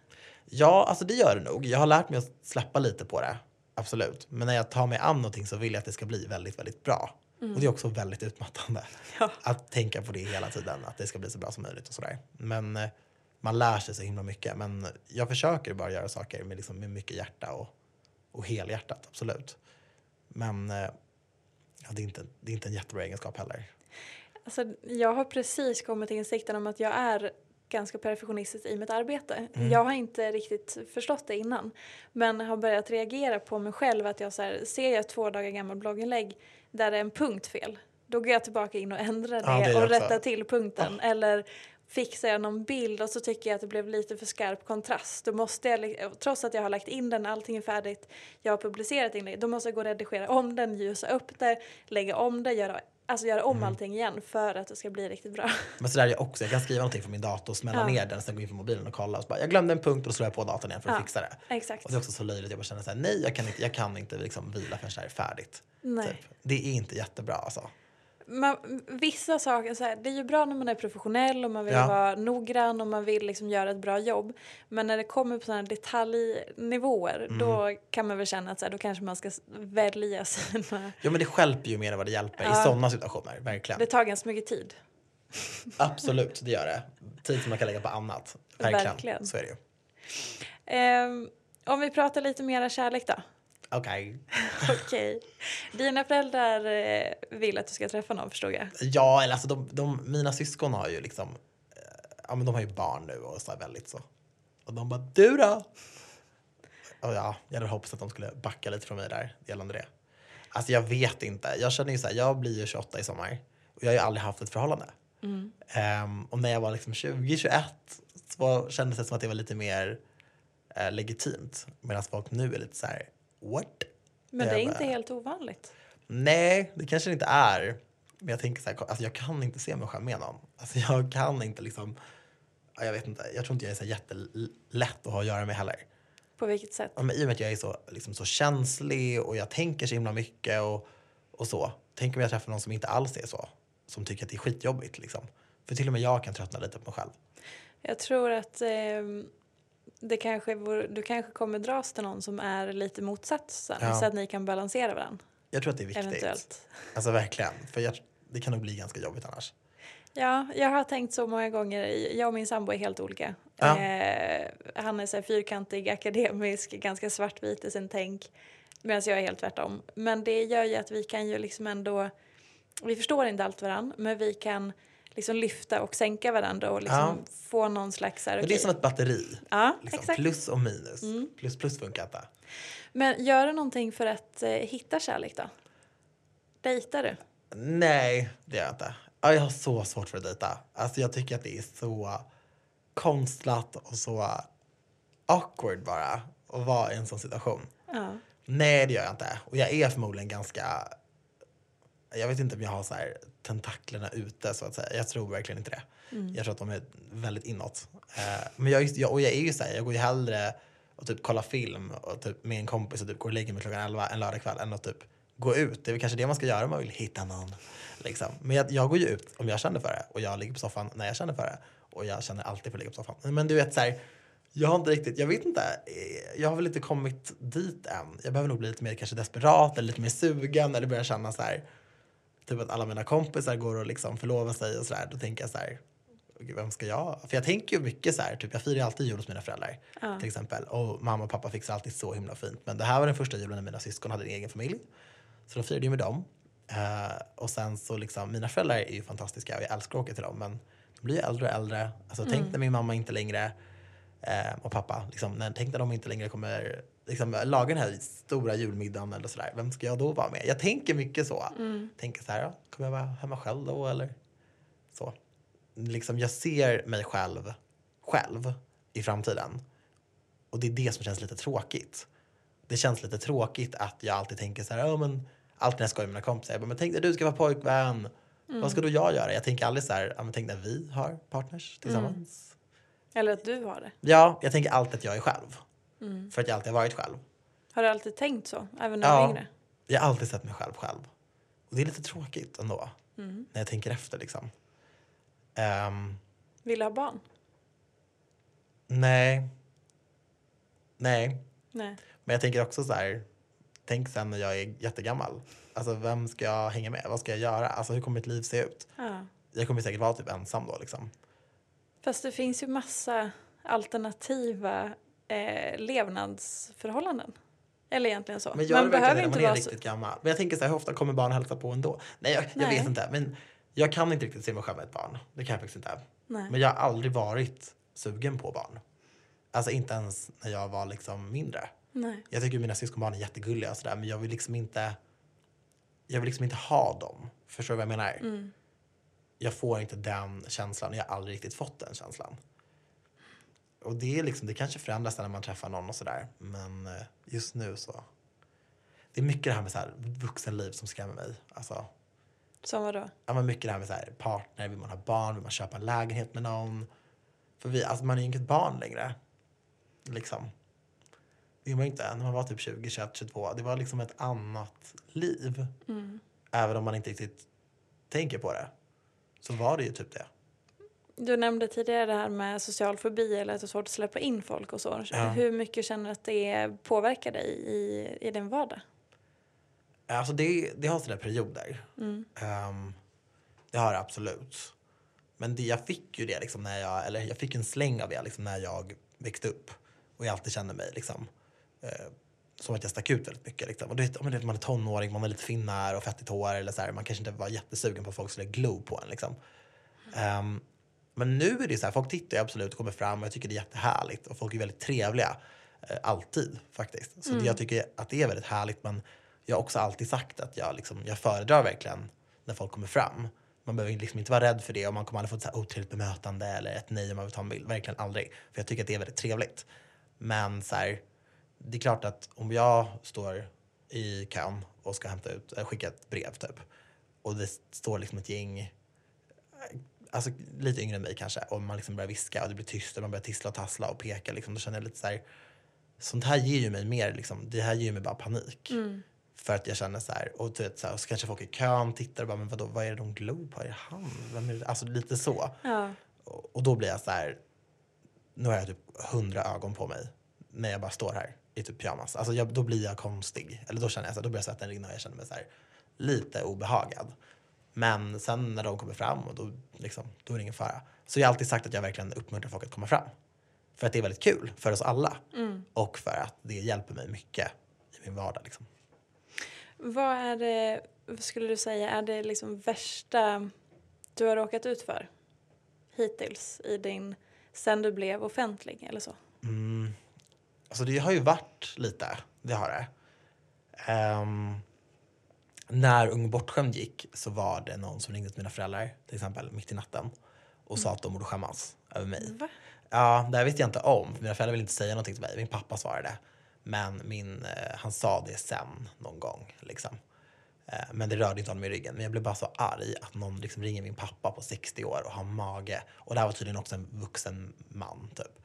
Ja, alltså det gör det nog. Jag har lärt mig att släppa lite på det. Absolut. Men när jag tar mig an någonting så vill jag att det ska bli väldigt, väldigt bra. Och det är också väldigt utmattande. Ja. Att tänka på det hela tiden, att det ska bli så bra som möjligt och sådär. Men eh, man lär sig så himla mycket. Men jag försöker bara göra saker med, liksom, med mycket hjärta och, och helhjärtat, absolut. Men eh, ja, det, är inte, det är inte en jättebra egenskap heller. Alltså, jag har precis kommit till insikten om att jag är ganska perfektionistisk i mitt arbete. Mm. Jag har inte riktigt förstått det innan. Men har börjat reagera på mig själv att jag så här, ser jag ett två dagar gammal blogginlägg där det är en punkt fel. Då går jag tillbaka in och ändrar det, Ja, det och rättar till punkten. Eller fixar jag någon bild och så tycker jag att det blev lite för skarp kontrast. Då måste jag, trots att jag har lagt in den, allting är färdigt, jag har publicerat inlägg, då måste jag gå och redigera om den, ljusa upp det, lägga om det, göra, alltså göra om allting igen för att det ska bli riktigt bra. Men så där är jag också. Jag kan skriva någonting från min dator, smälla Ja. ner den, sen gå in på mobilen och kolla. Och så bara, jag glömde en punkt och då slår jag på datorn igen för att Ja, fixa det. exakt. Och det är också så löjligt. Jag bara känner så här, nej jag kan inte, jag kan inte liksom vila förrän det här är färdigt. Nej. Typ. Det är inte jättebra alltså. Man, vissa saker, så här, det är ju bra när man är professionell och man vill Ja. vara noggrann och man vill liksom göra ett bra jobb. Men när det kommer på sådana detaljnivåer Mm. då kan man väl känna att så här, då kanske man ska välja sina... Ja men det stjälper ju mer än vad det hjälper i sådana situationer. Verkligen. Det tar ganska mycket tid. Absolut, det gör det. Tid som man kan lägga på annat. Verkligen. Verkligen. Så är det ju. Ehm, om vi pratar lite mer kärlek då. Okej. Okej. Dina föräldrar eh, vill att du ska träffa någon förstod jag. Ja, eller alltså de, de, mina syskon har ju liksom, eh, ja men de har ju barn nu och så väldigt så. Och de bara, du då? Och ja, jag hade hoppats att de skulle backa lite från mig där gällande det. Alltså jag vet inte. Jag känner ju så här, jag blir ju 28 i sommar och jag har ju aldrig haft ett förhållande. Ehm, och när jag var liksom 20, 21 så kändes det som att det var lite mer eh, legitimt. Medan folk nu är lite så här, what? Men det är inte helt ovanligt. Nej, det kanske det inte är. Men jag tänker så här, alltså jag kan inte se mig själv med någon. Alltså jag kan inte liksom, ja, jag vet inte, jag tror inte jag är så jättelätt att ha att göra med heller. På vilket sätt? Ja, men I och med att jag är så, liksom, så känslig och jag tänker så himla mycket och, och så. Tänk om jag träffar någon som inte alls är så. Som tycker att det är skitjobbigt liksom. För till och med jag kan tröttna lite på mig själv. Jag tror att ehm, det kanske vore, du kanske kommer dras till någon som är lite motsatsen Ja. så att ni kan balansera varandra. Jag tror att det är viktigt. Eventuellt. Alltså verkligen. För jag, det kan nog bli ganska jobbigt annars. Ja, jag har tänkt så många gånger. Jag och min sambo är helt olika. Ja. Eh, han är så här fyrkantig, akademisk, ganska svartvit i sin tänk. Medan jag är helt tvärtom. Men det gör ju att vi kan ju liksom ändå... Vi förstår inte allt varann, men vi kan liksom lyfta och sänka varandra och liksom Ja. få någon slags... Här, Men det är som ett batteri. Ja, Liksom. exakt. Mm. Plus och minus. Plus plus funkar inte. Men gör du någonting för att eh, hitta kärlek då? Dejtar du? Nej, det gör jag inte. Ja, jag har så svårt för att dejta. Alltså jag tycker att det är så konstlat och så awkward bara att vara i en sån situation. Ja. Nej, det gör jag inte. Och jag är förmodligen ganska... Jag vet inte om jag har så här tentaklerna ute så att säga. Jag tror verkligen inte det. Jag tror att de är väldigt inåt. Eh, men jag, jag, och jag är ju så här, jag går ju hellre och typ kollar film och typ med en kompis och typ går och lägger mig klockan 11 en lördagkväll än att typ gå ut. Det är väl kanske det man ska göra om man vill hitta någon. Liksom. Men jag, jag går ju ut om jag känner för det och jag ligger på soffan när jag känner för det. Och jag känner alltid för att ligga på soffan. Men du vet så här, jag har inte riktigt, jag vet inte, jag har väl inte kommit dit än. Jag behöver nog bli lite mer kanske desperat eller lite mer sugen eller börja känna så här, typ att alla mina kompisar går och liksom förlovar sig och så där. Då tänker jag så här, "Gud, vem ska jag? För jag tänker ju mycket så här, typ jag firar ju alltid jul hos mina föräldrar till exempel. Och mamma och pappa fixar alltid så himla fint. Men det här var den första julen när mina syskon hade en egen familj. Så då firade jag med dem. Eh, och sen så liksom, mina föräldrar är ju fantastiska och jag älskar att åka till dem. Men de blir ju äldre och äldre. Alltså tänk när min mamma inte längre eh, och pappa, liksom, när, tänk när de inte längre kommer liksom, laga den här stora julmiddagen eller sådär. Vem ska jag då vara med? Jag tänker mycket så. Tänker så här, ja, kommer jag vara hemma själv då eller? Så. Liksom, jag ser mig själv, själv i framtiden. Och det är det som känns lite tråkigt. Det känns lite tråkigt att jag alltid tänker så här, ja men alltid när jag skojar med mina kompisar, jag bara, men tänk när du ska vara pojkvän. Vad ska då jag göra? Jag tänker aldrig så här, ja men tänk när vi har partners tillsammans. Eller att du har det? Ja, jag tänker alltid att jag är själv. För att jag alltid har varit själv. Har du alltid tänkt så? Även när du var Ja, yngre? jag har alltid sett mig själv själv. Och det är lite tråkigt ändå. När jag tänker efter liksom. Ehm, Vill du ha barn? nej. Nej. Nej. Men jag tänker också så här. Tänk sen när jag är jättegammal. Alltså vem ska jag hänga med? Vad ska jag göra? Alltså hur kommer mitt liv se ut? Ja. Jag kommer säkert vara typ ensam då liksom. Fast det finns ju massa alternativa eh, levnadsförhållanden. Eller egentligen så. Men gör det verkligen det när man är vara riktigt gammal? Men jag tänker så här, hur ofta kommer barn hälsa på ändå? Nej, jag, jag Nej. vet inte. Men jag kan inte riktigt se mig själv med ett barn. Det kan jag faktiskt inte. Nej. Men jag har aldrig varit sugen på barn. Alltså inte ens när jag var liksom mindre. Nej. Jag tycker mina syskonbarn är jättegulliga och sådär men jag vill liksom inte jag vill liksom inte ha dem. Förstår du vad jag menar? jag får inte den känslan. Jag har aldrig riktigt fått den känslan. Och det är liksom, det kanske förändras när man träffar någon och sådär. Men eh, just nu så. Det är mycket det här med så här vuxenliv som skrämmer mig. Alltså, Som vadå? ja, men mycket det här med så här, partner, vill man ha barn, vill man köpa en lägenhet med någon? För vi, alltså man är ju inget barn längre. Liksom. Det man inte. När man var typ 20, 21, 22. Det var liksom ett annat liv. Även om man inte riktigt tänker på det. Så var det ju typ det. Du nämnde tidigare det här med social fobi eller att det är svårt att släppa in folk och så. Ja. Hur mycket känner du att det påverkar dig i, i din vardag? Alltså det, det har sina perioder. Ehm, det har det absolut. Men det, jag fick ju det liksom när jag, eller jag fick en släng av det liksom när jag växte upp. Och jag alltid kände mig liksom, eh, som att jag stack ut väldigt mycket. Liksom. Och du vet, man är tonåring, man har lite finnar och fettigt hår. Eller så här, man kanske inte var jättesugen på att folk skulle glo på en. Liksom. Ehm, men nu är det så här, folk tittar ju absolut och kommer fram och jag tycker det är jättehärligt. Och folk är väldigt trevliga. Eh, alltid faktiskt. Så det, jag tycker att det är väldigt härligt. Men jag har också alltid sagt att jag, liksom, jag föredrar verkligen när folk kommer fram. Man behöver liksom inte vara rädd för det och man kommer aldrig få ett så här otrevligt bemötande eller ett nej om man vill ta en bild. Verkligen aldrig. För jag tycker att det är väldigt trevligt. Men så här, det är klart att om jag står i kön och ska hämta ut, äh, skicka ett brev typ. Och det står liksom ett gäng alltså, lite yngre än mig kanske och man liksom börjar viska och det blir tyst och man börjar tissla och tassla och peka liksom, då känner jag lite så här, sånt här ger ju mig mer liksom, det här ger mig bara panik. För att jag känner så här, och, du vet, så här, och så kanske folk i kön tittar och bara, men vadå, vad är det de glor på? Är det han? Vem är det? Alltså lite så. Ja. Och, och då blir jag så här, nu har jag typ hundra ögon på mig när jag bara står här i typ pyjamas. Alltså jag, då blir jag konstig. Eller då känner jag så här, då börjar svetten rinna och jag känner mig så här, lite obehagad. Men sen när de kommer fram och då, liksom, då är det ingen fara. Så jag har alltid sagt att jag verkligen uppmuntrar folk att komma fram. För att det är väldigt kul för oss alla. Och för att det hjälper mig mycket i min vardag. Liksom. Vad är det, vad skulle du säga, är det liksom värsta du har råkat ut för hittills i din, sen du blev offentlig eller så? Alltså det har ju varit lite, det har det. Ehm, när Ung bortskämd gick så var det någon som ringde till mina föräldrar till exempel mitt i natten och sa att de borde skämmas över mig. Va? Ja, det här visste jag inte om. Mina föräldrar ville inte säga någonting till mig. Min pappa svarade. Men min, eh, han sa det sen någon gång. Liksom. Eh, men det rörde inte honom i ryggen. Men jag blev bara så arg att någon liksom ringer min pappa på 60 år och har mage. Och det här var tydligen också en vuxen man. Typ.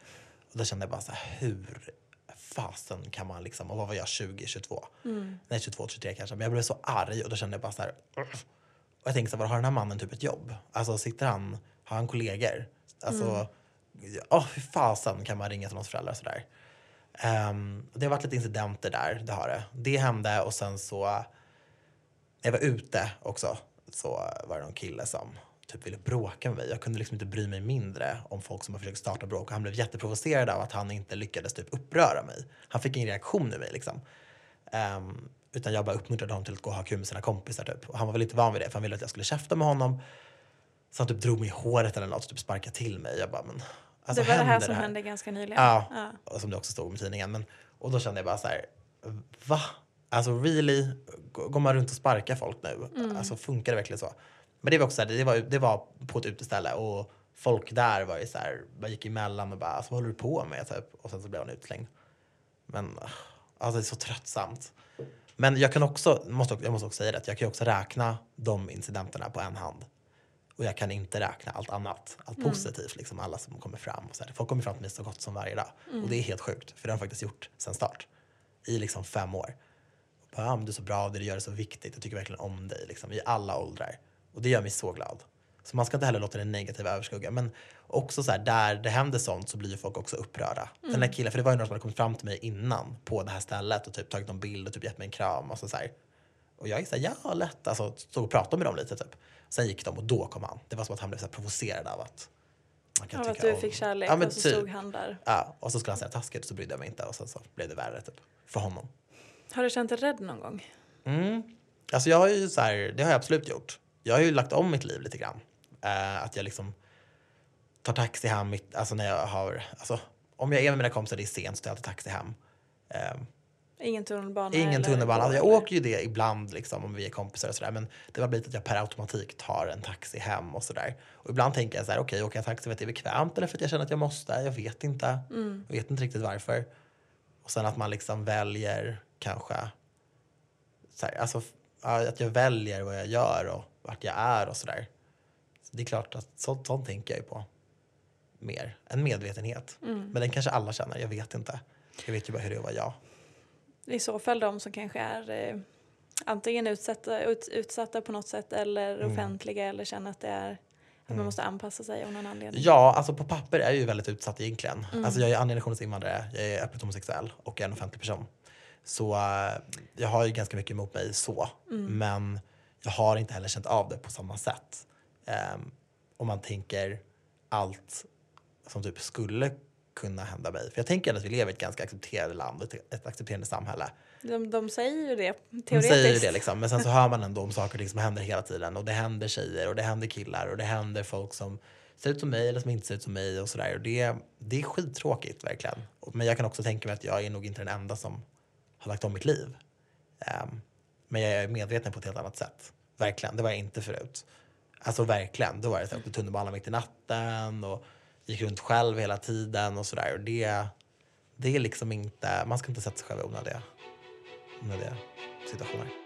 Och då kände jag bara så här, hur fasen kan man liksom, och vad var jag, 20, 22? Nej, 22, 23 kanske. Men jag blev så arg och då kände jag bara så här. Och jag tänkte så här, vad har den här mannen typ ett jobb? Alltså sitter han, har han kollegor? Alltså, åh fy fasen kan man ringa till någons föräldrar sådär. Um, det har varit lite incidenter där, det har det. Det hände och sen så, när jag var ute också, så var det någon kille som typ ville bråka med mig. Jag kunde liksom inte bry mig mindre om folk som har försökt starta bråk. Och han blev jätteprovocerad av att han inte lyckades typ uppröra mig. Han fick ingen reaktion i mig liksom. Ehm, utan jag bara uppmuntrade honom till att gå och ha kul med sina kompisar typ. Och han var väl lite van vid det för han ville att jag skulle käfta med honom. Så han typ drog mig i håret eller något och typ sparkade till mig. Jag bara, men alltså, det var det här som hände ganska nyligen? Ja, Ja. och som det också stod i tidningen. Men, och då kände jag bara så här, va? Alltså really? Går man runt och sparkar folk nu? Alltså funkar det verkligen så? Men det var också det var, det var på ett uteställe och folk där var ju så här, bara gick emellan och bara, alltså, vad håller du på med? Typ. Och sen så blev han utslängd. Men alltså det är så tröttsamt. Men jag kan också, måste, jag måste också säga det, att jag kan ju också räkna de incidenterna på en hand. Och jag kan inte räkna allt annat, allt positivt, liksom alla som kommer fram. Och så här. Folk kommer fram till mig så gott som varje dag. Och det är helt sjukt, för det har de faktiskt gjort sen start. I liksom fem år. Och bara, ah, du är så bra, det du gör är så viktigt, jag tycker verkligen om dig. Liksom, I alla åldrar. Och det gör mig så glad. Så man ska inte heller låta det negativa överskugga. Men också så här, där det händer sånt så blir folk också upprörda. Den där killen, för det var ju några som hade kommit fram till mig innan på det här stället och typ tagit någon bild och typ gett mig en kram. Och så, så här. Och jag är såhär, ja lätt. Alltså, stod och pratade med dem lite typ. Sen gick de och då kom han. Det var som att han blev så här provocerad av att man kan att tycka du om- fick kärlek Ja, men och så typ. stod han där. Ja, och så skulle han säga taskigt och så brydde jag mig inte och sen så blev det värre typ. För honom. Har du känt dig rädd någon gång? Mm. Alltså jag har ju så här, det har jag absolut gjort. Jag har ju lagt om mitt liv lite grann. Eh, att jag liksom tar taxi hem, mitt, alltså när jag har, alltså om jag är med mina kompisar det är sent så tar jag alltid taxi hem. Eh, Ingen tunnelbana? Ingen tunnelbana. Alltså, jag eller? åker ju det ibland liksom, om vi är kompisar och sådär. Men det har blivit att jag per automatik tar en taxi hem och sådär. Och ibland tänker jag så här, okej, åker jag taxi för att det är bekvämt eller för att jag känner att jag måste? Jag vet inte. Jag vet inte riktigt varför. Och sen att man liksom väljer kanske, så här, alltså att jag väljer vad jag gör och vart jag är och sådär. Så det är klart att sånt, sånt tänker jag ju på mer. En medvetenhet. Men den kanske alla känner, jag vet inte. Jag vet ju bara hur det är vara jag. I så fall de som kanske är eh, antingen utsatta, ut, utsatta på något sätt eller Mm. offentliga eller känner att det är att man måste anpassa sig av någon anledning. Ja, alltså på papper är jag ju väldigt utsatt egentligen. Alltså jag är andra generationens invandrare, jag är öppet homosexuell och en offentlig person. Så eh, jag har ju ganska mycket emot mig så. Men jag har inte heller känt av det på samma sätt. Ehm, om man tänker allt som typ skulle kunna hända mig. För jag tänker att vi lever i ett ganska accepterande land, ett, ett accepterande samhälle. De, de säger ju det De teoretiskt. säger ju det liksom, men sen så hör man ändå om saker och ting som händer hela tiden. Och det händer tjejer och det händer killar och det händer folk som ser ut som mig eller som inte ser ut som mig och sådär. Och det, det är skittråkigt verkligen. Och- Men jag kan också tänka mig att jag är nog inte den enda som har lagt om mitt liv. Ehm, men jag är medveten på ett helt annat sätt. Verkligen, det var jag inte förut. Alltså verkligen, då var det så att jag tunnelbanan mitt i natten och gick runt själv hela tiden och sådär. Och det, det är liksom inte, man ska inte sätta sig själv i onödiga, onödiga situationer.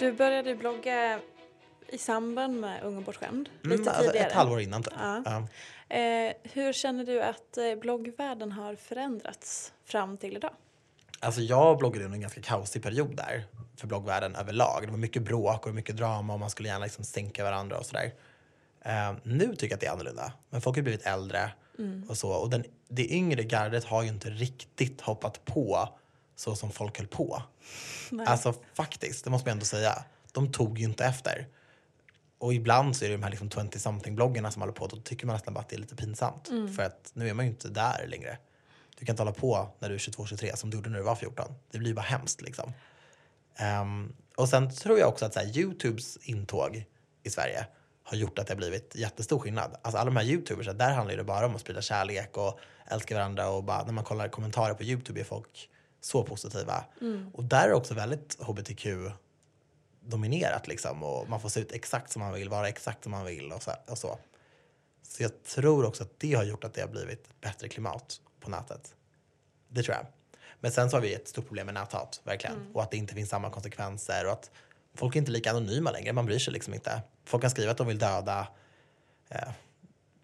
Du började blogga i samband med Ung och bortskämd, lite Mm, alltså tidigare. ett halvår innan typ. Ja. Ja. Eh, hur känner du att eh, bloggvärlden har förändrats fram till idag? Alltså jag bloggade under en ganska kaosig period där för bloggvärlden överlag. Det var mycket bråk och mycket drama och man skulle gärna liksom sänka varandra och sådär. Eh, nu tycker jag att det är annorlunda. Men folk har blivit äldre Mm. och så. Och den, det yngre gardet har ju inte riktigt hoppat på så som folk höll på. Nej. Alltså faktiskt, det måste man ändå säga. De tog ju inte efter. Och ibland så är det de här liksom 20-something-bloggarna som håller på. Då tycker man nästan bara att det är lite pinsamt. Mm. För att nu är man ju inte där längre. Du kan inte hålla på när du är 22-23 som du gjorde när du var 14. Det blir bara hemskt liksom. Ehm, och sen tror jag också att så här, Youtubes intåg i Sverige har gjort att det har blivit jättestor skillnad. Alltså alla de här Youtubers, där handlar det bara om att sprida kärlek och älska varandra och bara när man kollar kommentarer på Youtube är folk så positiva. Mm. Och där är också väldigt hbtq dominerat liksom och man får se ut exakt som man vill, vara exakt som man vill och så. Och så. så jag tror också att det har gjort att det har blivit bättre klimat på nätet. Det tror jag. Men sen så har vi ett stort problem med näthat, verkligen. Mm. Och att det inte finns samma konsekvenser och att folk är inte lika anonyma längre. Man bryr sig liksom inte. Folk kan skriva att de vill döda eh,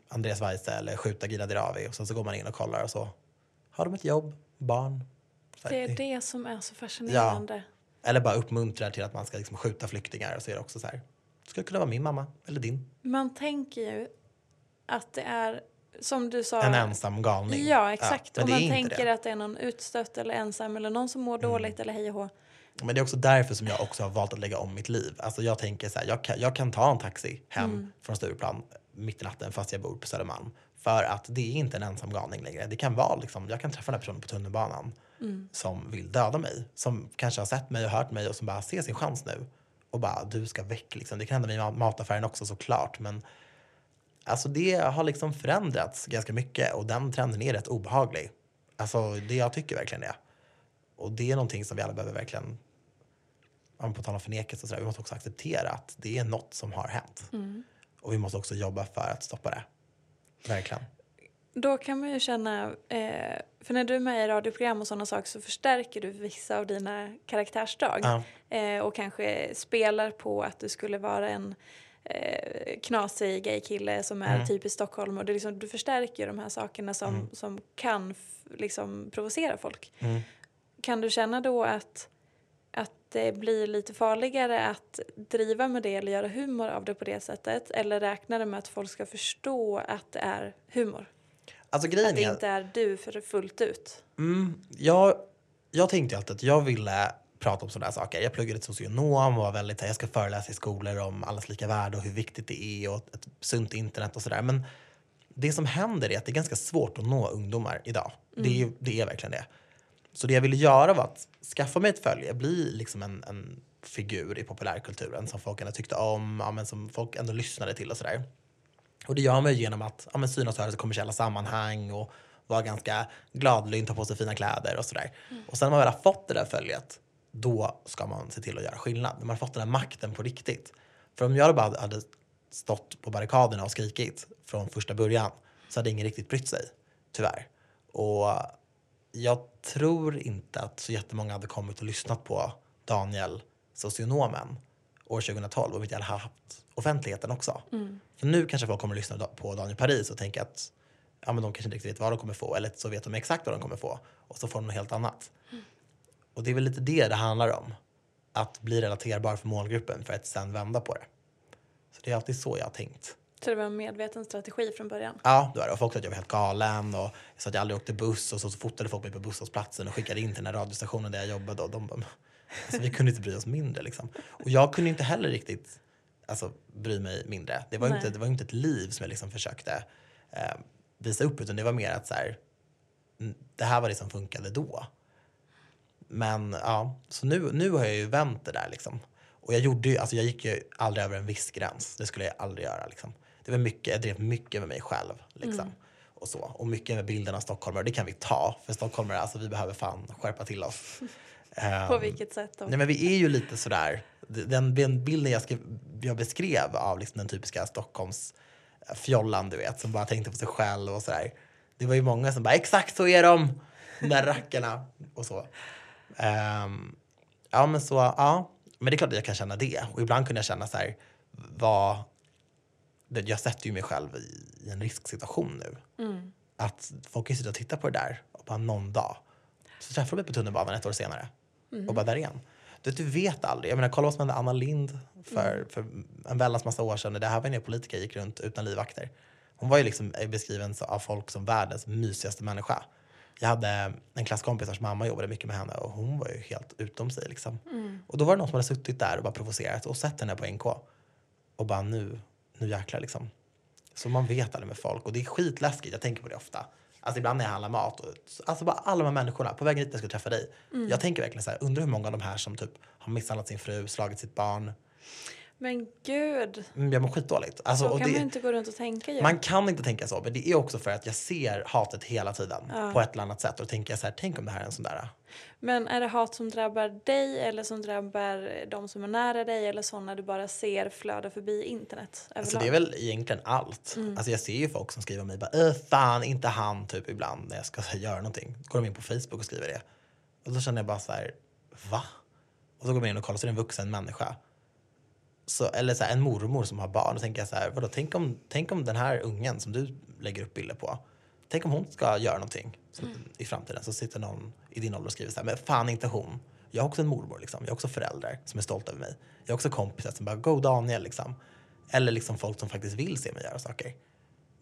Andreas Weise eller skjuta Gina Dirawi och sen så går man in och kollar och så har de ett jobb, barn. Här, Det är det som är så fascinerande. Eller bara uppmuntrar till att man ska liksom skjuta flyktingar och så är det också så här. Det skulle kunna vara min mamma eller din. Man tänker ju att det är, som du sa... En ensam galning. Ja, exakt. men och man tänker det. att det är någon utstött eller ensam eller någon som mår Mm. dåligt eller hej och hå. Men det är också därför som jag också har valt att lägga om mitt liv. Alltså jag tänker så här, jag kan, jag kan ta en taxi hem Mm. från Stureplan mitt i natten fast jag bor på Södermalm. För att det är inte en ensam galning längre. Det kan vara liksom, jag kan träffa den här personen på tunnelbanan Mm. som vill döda mig. Som kanske har sett mig och hört mig och som bara ser sin chans nu. Och bara, du ska väck liksom. Det kan hända med mataffären också såklart. Men alltså det har liksom förändrats ganska mycket och den trenden är rätt obehaglig. Alltså det jag tycker verkligen det. Och det är någonting som vi alla behöver verkligen, på tal om förnekelse och sådär, vi måste också acceptera att det är något som har hänt. Mm. Och vi måste också jobba för att stoppa det. Verkligen. Då kan man ju känna, eh, för när du är med i radioprogram och sådana saker så förstärker du vissa av dina karaktärsdrag. Ja. Eh, och kanske spelar på att du skulle vara en eh, knasig gaykille som är Mm. typiskt Stockholm. Och det liksom, du förstärker de här sakerna som, Mm. som kan liksom provocera folk. Mm. Kan du känna då att det blir lite farligare att driva med det eller göra humor av det på det sättet? Eller räknar du med att folk ska förstå att det är humor? Alltså grejen Att det är, inte är du för fullt ut? mm, jag, jag tänkte alltid att jag ville prata om sådana här saker. Jag pluggade till socionom och var väldigt, jag ska föreläsa i skolor om allas lika värde och hur viktigt det är och ett sunt internet och sådär. Men det som händer är att det är ganska svårt att nå ungdomar idag. Det, är, det är verkligen det. Så det jag ville göra var att skaffa mig ett följe, bli liksom en, en figur i populärkulturen som folk ändå tyckte om, ja, men som folk ändå lyssnade till och sådär. Och det gör man ju genom att ja, men synas och höras i kommersiella sammanhang och vara ganska gladlynt, ta på sig fina kläder och sådär. Och sen när man väl har fått det där följet, då ska man se till att göra skillnad. När man har fått den här makten på riktigt. För om jag bara hade stått på barrikaderna och skrikit från första början så hade ingen riktigt brytt sig, tyvärr. Och jag tror inte att så jättemånga hade kommit och lyssnat på Daniel, socionomen, år 2012 om vi inte hade haft offentligheten också. För nu kanske folk kommer att lyssna på Daniel Paris och tänka att ja, men de kanske inte riktigt vet vad de kommer få eller så vet de exakt vad de kommer få och så får de något helt annat. Och det är väl lite det det handlar om. Att bli relaterbar för målgruppen för att sen vända på det. Så det är alltid så jag har tänkt. Så det var en medveten strategi från början? Ja, det var det. Och folk sa att jag var helt galen och så att jag aldrig åkte buss och så, så fotade folk mig på busshållplatsen och skickade in till den här radiostationen där jag jobbade och de bara, alltså, vi kunde inte bry oss mindre liksom. Och jag kunde inte heller riktigt alltså, bry mig mindre. Det var ju Nej. inte, det var ju inte ett liv som jag liksom försökte eh, visa upp utan det var mer att så här, mm, det här var det som funkade då. Men ja, så nu, nu har jag ju vänt det där liksom. Och jag gjorde ju, alltså jag gick ju aldrig över en viss gräns. Det skulle jag aldrig göra liksom. Det var mycket, jag drev mycket med mig själv liksom. Mm. Och så. Och mycket med bilden av stockholmare. Det kan vi ta. För stockholmare, alltså vi behöver fan skärpa till oss. På Ehm, vilket sätt då? Nej men vi är ju lite sådär, den, den bilden jag, skrev, jag beskrev av liksom den typiska Stockholms fjollan du vet, som bara tänkte på sig själv och sådär. Det var ju många som bara exakt så är de, de där rackarna och så. Ehm, ja men så, ja. Men det är klart att jag kan känna det. Och ibland kunde jag känna så här, vad... Jag sätter ju mig själv i, i en risksituation nu. Mm. Att folk kan sitta och titta på det där och bara någon dag så träffar de mig på tunnelbanan ett år senare. Mm. Och bara där igen. Du, du vet aldrig. Jag menar, kolla vad som hände Anna Lind för, Mm. för en väldans massa år sedan. Det här var när politiker gick runt utan livvakter. Hon var ju liksom beskriven av folk som världens mysigaste människa. Jag hade en klasskompis vars mamma jobbade mycket med henne och hon var ju helt utom sig. Liksom. Mm. Och då var det någon som hade suttit där och bara provocerat och sett henne på NK. Och bara nu, nu jäklar liksom. Så man vet aldrig med folk och det är skitläskigt. Jag tänker på det ofta. Alltså ibland när jag handlar mat. Och, alltså bara alla de här människorna på vägen hit när jag ska träffa dig. Mm. Jag tänker verkligen så här, undrar hur många av de här som typ har misshandlat sin fru, slagit sitt barn. Men gud, Mm, Jag mår skitdåligt. Alltså, så kan det, man inte gå runt och tänka ju. man kan inte tänka så, men det är också för att jag ser hatet hela tiden Ja. på ett eller annat sätt. Och då tänker jag så här, tänk om det här är en sån där. Men är det hat som drabbar dig eller som drabbar de som är nära dig eller sådana du bara ser flöda förbi internet Alltså det är väl egentligen allt. Mm. Alltså jag ser ju folk som skriver mig bara, äh, fan inte han typ ibland när jag ska här, göra någonting. Går de in på Facebook och skriver det. Och då känner jag bara så här, va? Och så går man in och kollar så är det en vuxen människa. Så, eller så här, en mormor som har barn. Då tänker jag så här, vadå, tänk om, tänk om den här ungen som du lägger upp bilder på. Tänk om hon ska göra någonting så, i framtiden. Så sitter någon i din ålder och skriver så här, men fan inte hon. Jag har också en mormor liksom. Jag har också föräldrar som är stolta över mig. Jag har också kompisar som bara, go Daniel liksom. Eller liksom folk som faktiskt vill se mig göra saker.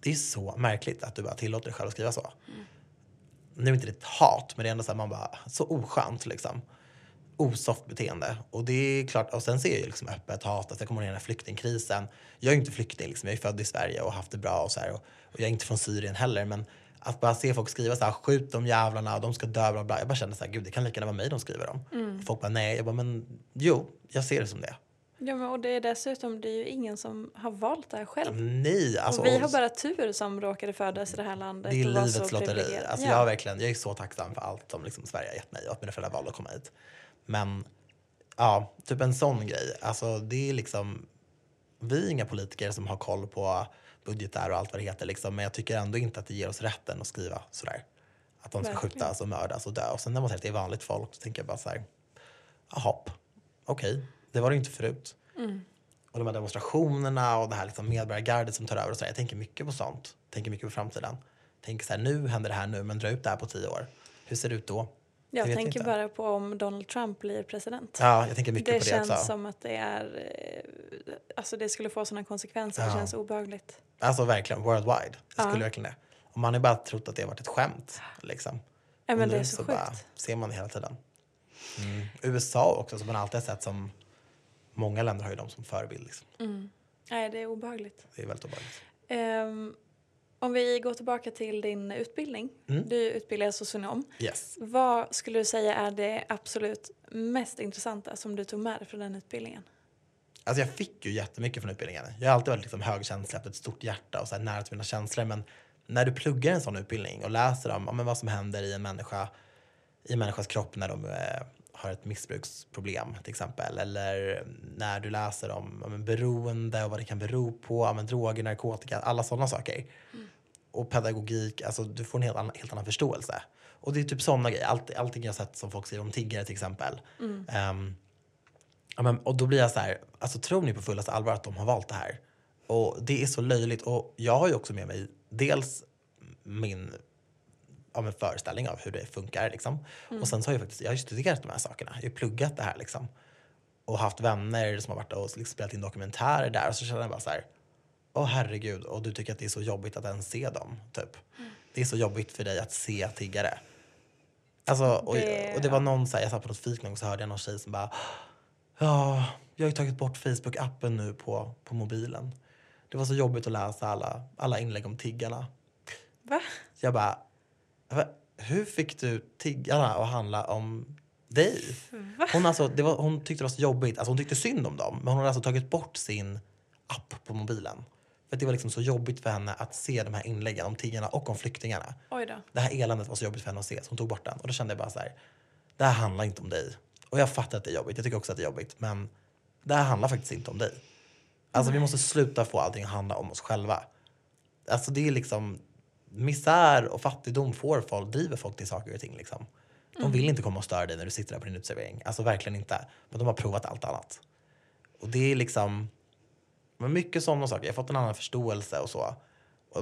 Det är så märkligt att du bara tillåter dig själv att skriva så. Nu är inte det ett hat, men det är ändå så här, man bara, så oskönt liksom. Osoft beteende. Och det är klart, och sen ser jag liksom öppet hat. Alltså jag kommer ihåg den här flyktingkrisen. Jag är ju inte flykting, liksom. jag är född i Sverige och haft det bra och så här. Och, och jag är inte från Syrien heller. Men att bara se folk skriva så här, skjut de jävlarna, de ska dö, bla bla. Jag bara kände så här, gud det kan lika gärna vara mig de skriver om. Mm. Folk bara, nej. Jag bara, men jo, jag ser det som det. Ja, men och det är dessutom det är ju ingen som har valt det här själv. Nej, alltså. och vi har bara tur som råkade födas i det här landet. Det är livets lotteri. Alltså ja. jag, verkligen, jag är så tacksam för allt som liksom Sverige har gett mig och att mina föräldrar valde att komma hit. Men ja, typ en sån grej. Alltså det är liksom, vi är inga politiker som har koll på budgetar och allt vad det heter. Liksom, men jag tycker ändå inte att det ger oss rätten att skriva sådär. Att de ska Verkligen. skjutas och mördas och dö. Och sen när man säger att det är vanligt folk så tänker jag bara så här, jaha, okej, det var det inte förut. Mm. Och de här demonstrationerna och det här liksom medborgargardet som tar över och så Jag tänker mycket på sånt. Tänker mycket på framtiden. Tänker så här, nu händer det här nu, men dra ut det här på tio år. Hur ser det ut då? Jag vet tänker inte. bara på om Donald Trump blir president. Ja, jag tänker mycket det på det känns också. som att det är... eh, Alltså det skulle få sådana konsekvenser. Det Ja. känns obehagligt. Alltså verkligen, worldwide. Det skulle Ja. verkligen det. Och man har bara trott att det har varit ett skämt. Liksom. Ja, men det nu är så bara sjukt. ser man det hela tiden. Mm. USA också, som man alltid har sett som... Många länder har ju dem som förebild. Liksom. Mm. Nej, det är obehagligt. Det är väldigt obehagligt. Ehm, om vi går tillbaka till din utbildning. Mm. Du utbildar socionom. Yes. Vad skulle du säga är det absolut mest intressanta som du tog med dig från den utbildningen? Alltså jag fick ju jättemycket från utbildningen. Jag har alltid varit liksom högkänslig, haft ett stort hjärta och så nära till mina känslor. Men när du pluggar en sån utbildning och läser om ja, men vad som händer i en människa, i en människas kropp när de eh, har ett missbruksproblem till exempel. Eller när du läser om ja, men beroende och vad det kan bero på, ja, men droger, narkotika, alla sådana saker. Och pedagogik, alltså du får en helt annan, helt annan förståelse. Och det är typ sådana grejer, Allt, allting jag sett som folk skriver om tiggare till exempel. Mm. Ehm, Ja, men, och då blir jag så här, alltså tror ni på fullaste allvar att de har valt det här? Och det är så löjligt. Och jag har ju också med mig dels min ja, men föreställning av hur det funkar. Liksom. Mm. Och sen så har jag faktiskt jag har studerat de här sakerna. Jag har pluggat det här liksom. Och haft vänner som har varit och liksom spelat in dokumentärer där. Och så känner jag bara så här, åh herregud. Och du tycker att det är så jobbigt att ens se dem. Typ. Det är så jobbigt för dig att se tiggare. Alltså, och, Det- och det var någon, så här, jag satt på något fik gång så hörde jag någon tjej som bara Ja, jag har ju tagit bort Facebook-appen nu på, på mobilen. Det var så jobbigt att läsa alla, alla inlägg om tiggarna. Va? Jag bara, "Va? hur fick du tiggarna att handla om dig? Hon, alltså, var, hon tyckte det var så jobbigt, alltså hon tyckte synd om dem, men hon hade alltså tagit bort sin app på mobilen. För det var liksom så jobbigt för henne att se de här inläggen om tiggarna och om flyktingarna. Oj då. Det här eländet var så jobbigt för henne att se så hon tog bort den. Och då kände jag bara så här, det här handlar inte om dig. Och jag fattar att det är jobbigt, jag tycker också att det är jobbigt. Men det här handlar faktiskt inte om dig. Alltså vi måste sluta få allting att handla om oss själva. Alltså det är liksom misär och fattigdom får folk, driver folk till saker och ting liksom. De Mm. vill inte komma och störa dig när du sitter där på din uteservering. Alltså verkligen inte. Men de har provat allt annat. Och det är liksom men mycket sådana saker. Jag har fått en annan förståelse och så.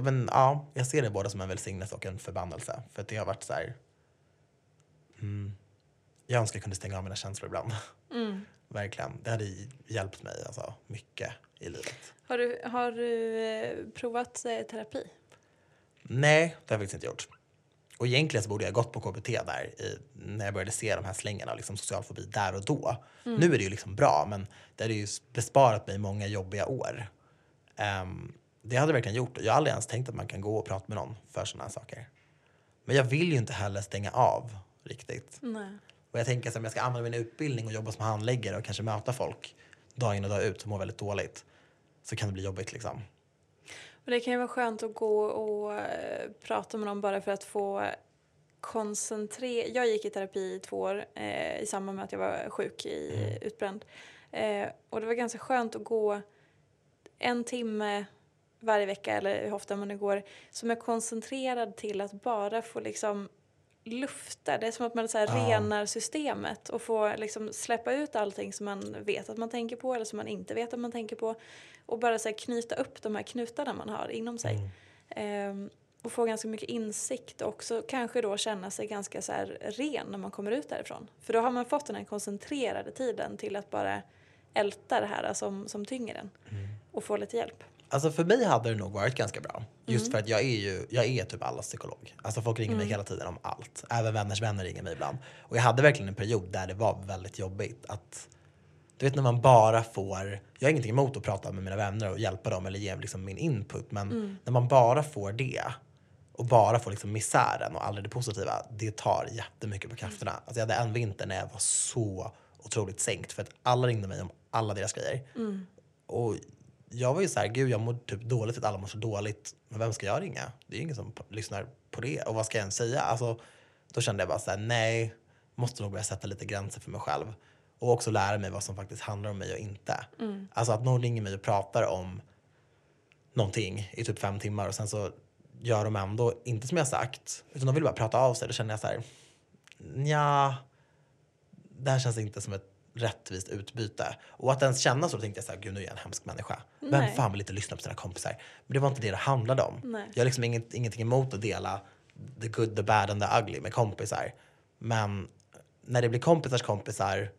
Men ja, jag ser det både som en välsignelse och en förbannelse. För att det har varit så här. Mm, jag önskar jag kunde stänga av mina känslor ibland. Mm. Verkligen. Det hade hjälpt mig alltså, mycket i livet. Har du, har du eh, provat eh, terapi? Nej, det har jag faktiskt inte gjort. Och egentligen så borde jag gått på KBT där i, när jag började se de här slängarna, liksom social fobi, där och då. Mm. Nu är det ju liksom bra, men det hade ju besparat mig många jobbiga år. Ehm, det hade jag verkligen gjort. Jag har aldrig ens tänkt att man kan gå och prata med någon för sådana här saker. Men jag vill ju inte heller stänga av riktigt. Nej. Och jag tänker att om jag ska använda min utbildning och jobba som handläggare och kanske möta folk dag in och dag ut som mår väldigt dåligt så kan det bli jobbigt liksom. Och det kan ju vara skönt att gå och eh, prata med någon bara för att få koncentrera. Jag gick i terapi i två år eh, i samband med att jag var sjuk i Mm. utbränd. Eh, och det var ganska skönt att gå en timme varje vecka eller hur ofta man nu går som är koncentrerad till att bara få liksom lufta. Det är som att man så här Ja. renar systemet och får liksom släppa ut allting som man vet att man tänker på eller som man inte vet att man tänker på och bara så knyta upp de här knutarna man har inom sig. Mm. Ehm, och få ganska mycket insikt och också kanske då känna sig ganska så ren när man kommer ut därifrån. För då har man fått den här koncentrerade tiden till att bara älta det här som, som tynger en och få lite hjälp. Alltså för mig hade det nog varit ganska bra. Just Mm. för att jag är ju, jag är typ allas psykolog. Alltså folk ringer mig Mm. hela tiden om allt. Även vänners vänner ringer mig ibland. Och jag hade verkligen en period där det var väldigt jobbigt att du vet när man bara får, jag har ingenting emot att prata med mina vänner och hjälpa dem eller ge liksom min input men Mm. när man bara får det och bara får liksom misären och aldrig det positiva, det tar jättemycket på krafterna. Alltså jag hade en vinter när jag var så otroligt sänkt för att alla ringde mig om alla deras grejer. Mm. Och jag var ju så här, gud jag mår typ dåligt att alla mår så dåligt. Men vem ska jag ringa? Det är ju ingen som lyssnar på det. Och vad ska jag ens säga? Alltså, då kände jag bara så här, nej, måste nog börja sätta lite gränser för mig själv. Och också lära mig vad som faktiskt handlar om mig och inte. Mm. Alltså att någon ringer mig och pratar om någonting i typ fem timmar och sen så gör de ändå inte som jag sagt. Utan de vill bara prata av sig. Då känner jag så här, ja, det här känns inte som ett rättvist utbyte. Och att ens känna så, då tänkte jag så här, gud nu är jag en hemsk människa. Vem Nej. fan vill inte lyssna på sina kompisar? Men det var inte det det handlade om. Nej. Jag har liksom inget, ingenting emot att dela the good, the bad and the ugly med kompisar. Men när det blir kompisars kompisar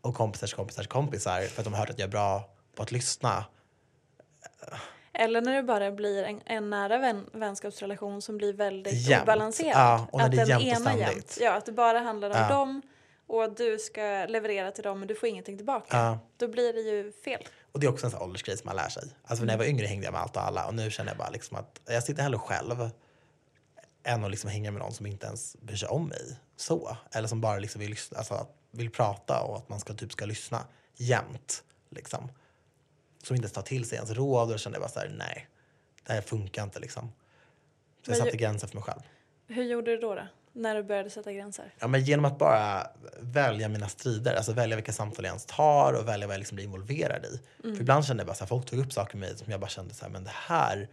och kompisars kompisars kompisar för att de har hört att jag är bra på att lyssna. Eller när det bara blir en, en nära vän, vänskapsrelation som blir väldigt obalanserad. Ja, och när att det är den jämnt och ständigt. jämt. Ja, att det bara handlar om Ja. dem och du ska leverera till dem men du får ingenting tillbaka. Ja. Då blir det ju fel. Och det är också en sån åldersgrej som man lär sig. Alltså när jag var yngre hängde jag med allt och alla och nu känner jag bara liksom att jag sitter hellre själv än att liksom hänga med någon som inte ens bryr sig om mig så. Eller som bara liksom vill, alltså, vill prata och att man ska, typ ska lyssna jämt. Liksom. Som inte ens tar till sig ens råd och kände jag bara så här, nej, det här funkar inte liksom. Så jag Men ju- satte gränser för mig själv. Hur gjorde du då, då? När du började sätta gränser? Ja, men genom att bara välja mina strider, alltså välja vilka samtal jag ens tar och välja vad jag liksom blir involverad i. Mm. För ibland kände jag bara här, folk tog upp saker med mig som jag bara kände så här, men det här,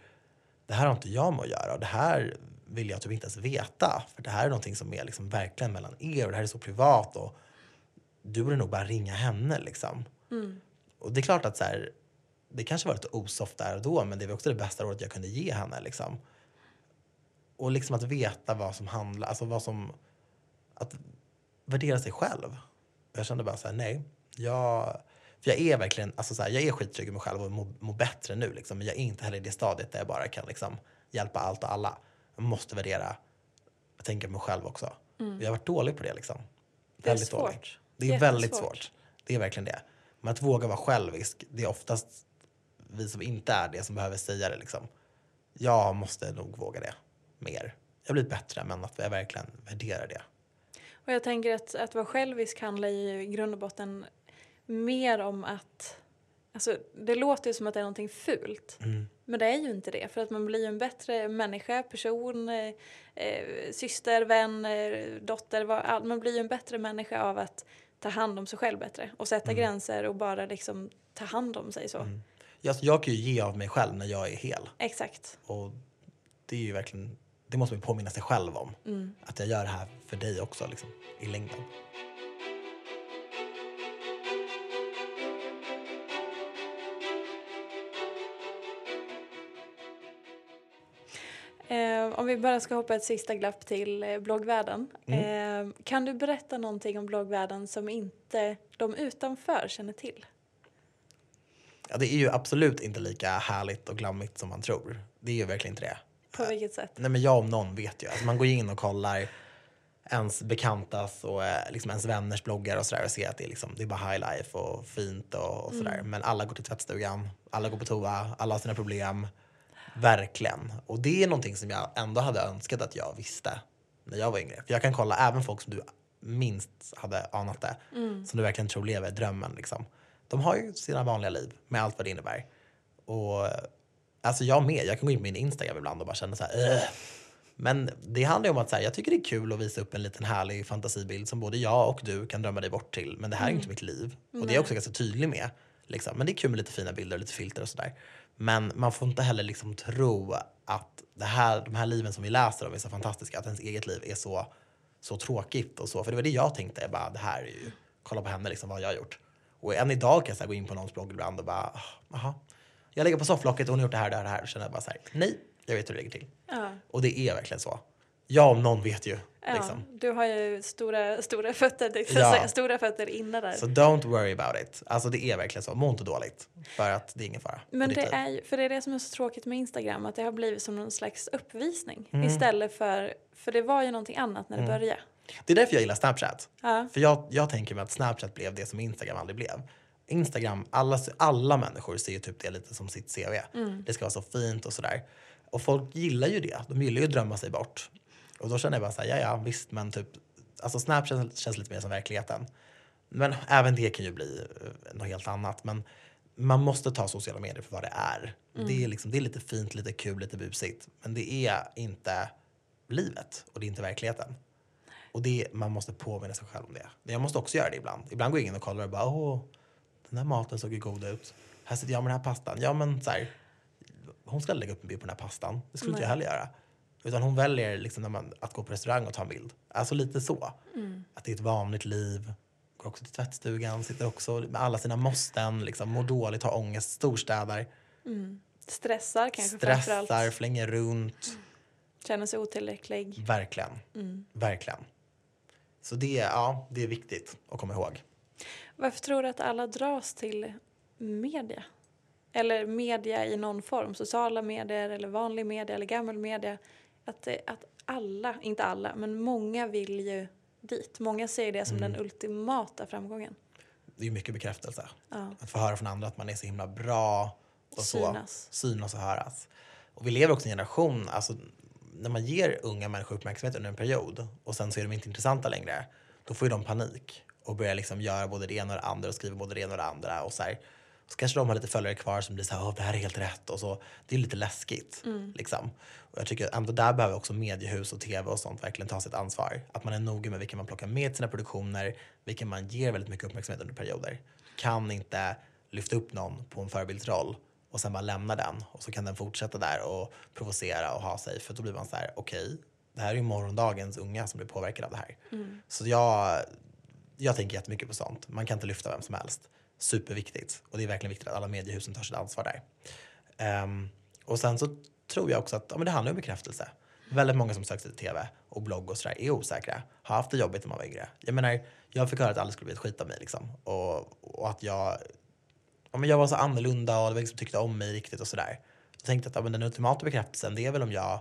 det här har inte jag med att göra och det här vill jag typ inte ens veta. För det här är någonting som är liksom verkligen mellan er och det här är så privat och du borde nog bara ringa henne liksom. Mm. Och det är klart att så här, det kanske var lite osoft där och då men det var också det bästa rådet jag kunde ge henne liksom. Och liksom att veta vad som handlar, alltså vad som, att värdera sig själv. Och jag kände bara så här, nej, jag, för jag är verkligen, alltså så här, jag är skittrygg i mig själv och mår, mår bättre nu liksom. Men jag är inte heller i det stadiet där jag bara kan liksom hjälpa allt och alla. Jag måste värdera, jag tänker på mig själv också. Mm. Och jag har varit dålig på det liksom. Det är Väldigt dålig. svårt. Det är väldigt Jättesvårt. svårt. Det är verkligen det. Men att våga vara självisk, det är oftast vi som inte är det som behöver säga det liksom. Jag måste nog våga det mer. Jag har blivit bättre men att jag verkligen värderar det. Och jag tänker att, att vara självisk handlar i grund och botten mer om att... Alltså, det låter ju som att det är någonting fult. Mm. Men det är ju inte det. För att man blir ju en bättre människa, person, eh, eh, syster, vän, dotter. Vad, all, man blir ju en bättre människa av att ta hand om sig själv bättre. Och sätta Mm. gränser och bara liksom ta hand om sig så. Jag, alltså, jag kan ju ge av mig själv när jag är hel. Exakt. Och det är ju verkligen, det måste man påminna sig själv om. Mm. Att jag gör det här för dig också liksom, i längden. Eh, om vi bara ska hoppa ett sista glapp till eh, bloggvärlden. Mm. Eh, kan du berätta någonting om bloggvärlden som inte de utanför känner till? Ja, det är ju absolut inte lika härligt och glammigt som man tror. Det är ju verkligen inte det. På vilket sätt? Nej men jag om någon vet ju. Alltså man går in och kollar ens bekantas och eh, liksom ens vänners bloggar och sådär och ser att det är, liksom, det är bara high life och fint och, och sådär. Men alla går till tvättstugan, alla går på toa, alla har sina problem. Verkligen. Och det är någonting som jag ändå hade önskat att jag visste när jag var yngre. För jag kan kolla även folk som du minst hade anat det, som du verkligen tror lever drömmen. Liksom. De har ju sina vanliga liv med allt vad det innebär. Och alltså jag med, jag kan gå in på min Instagram ibland och bara känna så här, "Ugh." Men det handlar ju om att så här, jag tycker det är kul att visa upp en liten härlig fantasibild som både jag och du kan drömma dig bort till. Men det här är inte mitt liv. Och det är jag också ganska tydlig med. Liksom. Men det är kul med lite fina bilder och lite filter och sådär. Men man får inte heller liksom tro att det här, de här liven som vi läser om är så fantastiska. Att ens eget liv är så, så tråkigt och så. För det var det jag tänkte. Jag bara, det här är ju, kolla på henne liksom, vad har jag gjort? Och än idag kan jag så gå in på någons blogg ibland och bara, "Ah, jaha. Jag ligger på sofflocket och hon har gjort det här, det här, det här. Och känner jag bara så här, nej, jag vet hur det ligger till. Ja. Och det är verkligen så. Jag om någon vet ju. Ja, Liksom. Du har ju stora, stora fötter, ska Ja. stora fötter inne där. Så don't worry about it. Alltså det är verkligen så. Må inte dåligt. För att det är ingen fara. Men det är ju, för det är det som är så tråkigt med Instagram, att det har blivit som någon slags uppvisning Mm. istället för, för det var ju någonting annat när det började. Det är därför jag gillar Snapchat. Ja. För jag, jag tänker mig att Snapchat blev det som Instagram aldrig blev. Instagram, alla, alla människor ser ju typ det lite som sitt CV. Det ska vara så fint och sådär. Och folk gillar ju det. De gillar ju att drömma sig bort. Och då känner jag bara såhär, ja ja visst men typ, alltså Snapchat känns lite mer som verkligheten. Men även det kan ju bli uh, något helt annat. Men man måste ta sociala medier för vad det är. Det, är liksom, det är lite fint, lite kul, lite busigt. Men det är inte livet och det är inte verkligheten. Och det, man måste påminna sig själv om det. Jag måste också göra det ibland. Ibland går jag in och kollar och bara åh, den här maten såg ju god ut. Här sitter jag med den här pastan. Ja men så här, hon ska lägga upp en bild på den här pastan. Det skulle inte jag heller göra. Utan hon väljer liksom man, att gå på restaurang och ta en bild. Alltså lite så. Att det är ett vanligt liv. Går också till tvättstugan, sitter också med alla sina måsten, liksom, mår dåligt, har ångest, storstädar, Stressar kanske stressar, flänger runt. känner sig otillräcklig. Verkligen. Verkligen. Så det, ja, det är viktigt att komma ihåg. Varför tror du att alla dras till media? Eller media i någon form, sociala medier eller vanlig media eller gammal media. Att, att alla, inte alla, men många vill ju dit. Många ser det som Mm. den ultimata framgången. Det är ju mycket bekräftelse. Ja. Att få höra från andra att man är så himla bra. Och Synas. Så, synas och höras. Och vi lever också i en generation, alltså, när man ger unga människor uppmärksamhet under en period och sen så är de inte intressanta längre, då får ju de panik och börjar liksom göra både det ena och det andra och skriva både det ena och det andra. Och så, här, så kanske de har lite följare kvar som blir så här, "Åh, det här är helt rätt. Och så, det är lite läskigt. Liksom. Och jag tycker ändå där behöver också mediehus och tv och sånt verkligen ta sitt ansvar. Att man är noga med vilka man plockar med till sina produktioner, vilka man ger väldigt mycket uppmärksamhet under perioder. Kan inte lyfta upp någon på en förebildsroll och sen bara lämna den och så kan den fortsätta där och provocera och ha sig för då blir man så här, okej, det här är ju morgondagens unga som blir påverkade av det här. Så jag, jag tänker jättemycket på sånt. Man kan inte lyfta vem som helst. Superviktigt. Och det är verkligen viktigt att alla mediehusen tar sitt ansvar där. Um, och sen så tror jag också att ja, men det handlar om bekräftelse. Väldigt många som söker sig till tv och blogg och sådär är osäkra. Har haft det jobbigt när man var yngre. Jag menar, jag fick höra att alla skulle bli ett skit av mig liksom. Och, och att jag, ja, men jag var så annorlunda och det var ingen som tyckte om mig riktigt och sådär. Då tänkte jag att ja, men den ultimata bekräftelsen det är väl om jag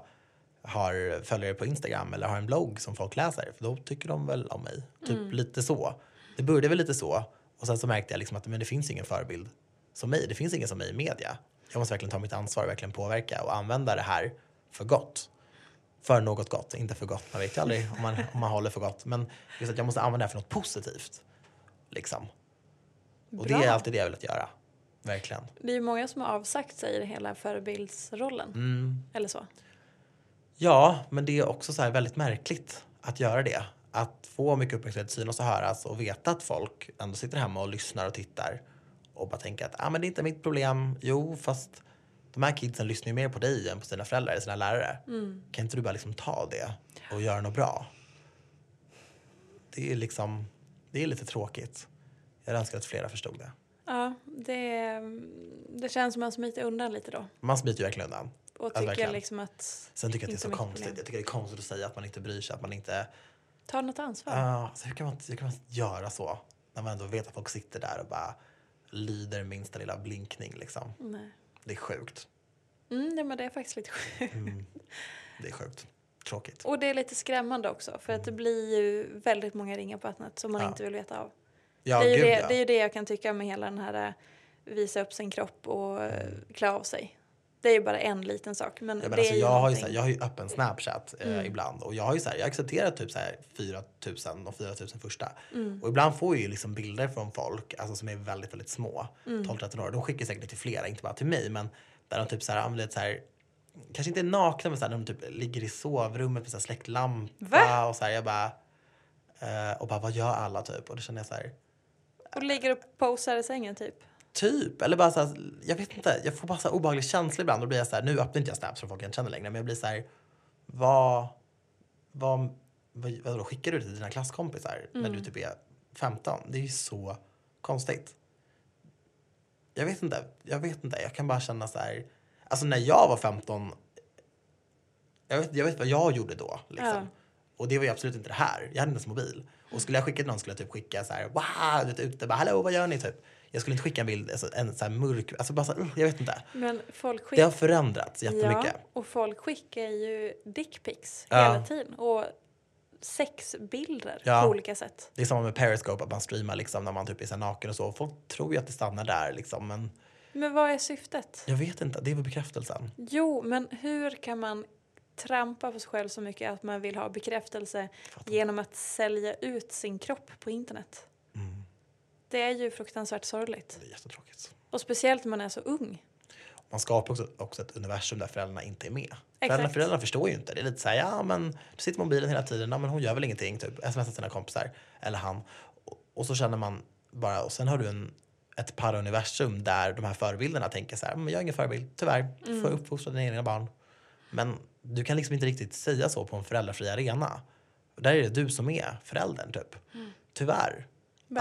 har följare på Instagram eller har en blogg som folk läser. För då tycker de väl om mig. Typ lite så. Det började väl lite så. Och sen så märkte jag liksom att men det finns ingen förebild som mig. Det finns ingen som mig i media. Jag måste verkligen ta mitt ansvar och verkligen påverka och använda det här för gott. För något gott, inte för gott. Man vet ju aldrig om man, om man håller för gott. Men just att jag måste använda det här för något positivt. Liksom. Och det Bra. är alltid det jag velat göra. Verkligen. Det är ju många som har avsagt sig hela förebildsrollen. Mm. Eller så. Ja, men det är också så väldigt märkligt att göra det. Att få mycket uppmärksamhet, synas och höras och veta att folk ändå sitter hemma och lyssnar och tittar och bara tänker att ah, men det är inte mitt problem. Jo, fast de här kidsen lyssnar ju mer på dig än på sina föräldrar eller sina lärare. Kan inte du bara liksom ta det och göra något bra? Det är liksom, det är lite tråkigt. Jag önskar att flera förstod det. Ja, det, det känns som att man smiter undan lite då. Man smiter ju verkligen undan. Och tycker liksom att Sen tycker jag att det är så konstigt. problem. Jag tycker det är konstigt att säga att man inte bryr sig, att man inte... Ta något ansvar. Ja, alltså, hur, kan man, hur kan man göra så? När man ändå vet att folk sitter där och bara lyder minsta lilla blinkning liksom. Nej. Det är sjukt. Mm, nej, men det är faktiskt lite sjukt. Mm. Det är sjukt. Tråkigt. Och det är lite skrämmande också för att det blir ju väldigt många ringar på vattnet som man Ja. inte vill veta av. Ja, det, är gud det, ja. det är ju det jag kan tycka med hela den här äh, visa upp sin kropp och äh, klä av sig. Det är ju bara en liten sak. Men, Ja, men det alltså, är jag, har ju här, jag har ju öppen Snapchat eh, Mm. ibland och jag har ju så här, jag accepterar typ så här 4 000 och 4 000 första. Mm. Och ibland får jag ju liksom bilder från folk alltså, som är väldigt, väldigt små. Mm. 12-13 år. De skickar säkert till flera, inte bara till mig. Men där de typ så här, så här kanske inte är nakna men så här, de typ ligger i sovrummet med så här släckt lampa och så här, jag bara eh, och bara vad gör alla typ? Och då känner jag så här Och ligger och posar i sängen typ. Typ, eller bara så här, jag vet inte, jag får bara så här obehaglig känsla ibland. Då blir jag så här, nu öppnar inte jag snaps från folk jag inte känner längre, men jag blir så här, vad, vad, vad, vadå, skickar du till dina klasskompisar när Mm. du typ är 15? Det är ju så konstigt. Jag vet inte, jag vet inte, jag kan bara känna så här, alltså när jag var 15, jag vet, jag vet vad jag gjorde då liksom. Ja. Och det var ju absolut inte det här. Jag hade inte ens mobil. Och skulle jag skicka till någon skulle jag typ skicka så här, wow, ute, bara, hallå, vad gör ni typ? Jag skulle inte skicka en bild, alltså, en så mörk, alltså bara så här, uh, jag vet inte. Men folk Det skickar... har förändrats jättemycket. Ja, och folk skickar ju dickpics Ja. hela tiden. Och sexbilder Ja. på olika sätt. Det är samma med Periscope, att man streamar liksom när man typ är så naken och så. Folk tror ju att det stannar där liksom, men Men vad är syftet? jag vet inte, det är väl bekräftelsen. Jo, men hur kan man trampa på sig själv så mycket att man vill ha bekräftelse genom att sälja ut sin kropp på internet? Det är ju fruktansvärt sorgligt. Det är jättetråkigt. Och speciellt när man är så ung. Man skapar också, också ett universum där föräldrarna inte är med. Exakt. Föräldrarna, förstår ju inte. Det är lite så här, ja men du sitter på mobilen hela tiden, ja men hon gör väl ingenting, typ smsar sina kompisar, eller han. Och, och så känner man bara, och sen har du en, ett parauniversum där de här förebilderna tänker så här, men jag är ingen förebild, tyvärr, du får Mm. uppfostra dina egna barn. Men du kan liksom inte riktigt säga så på en föräldrafri arena. Där är det du som är föräldern typ. Tyvärr.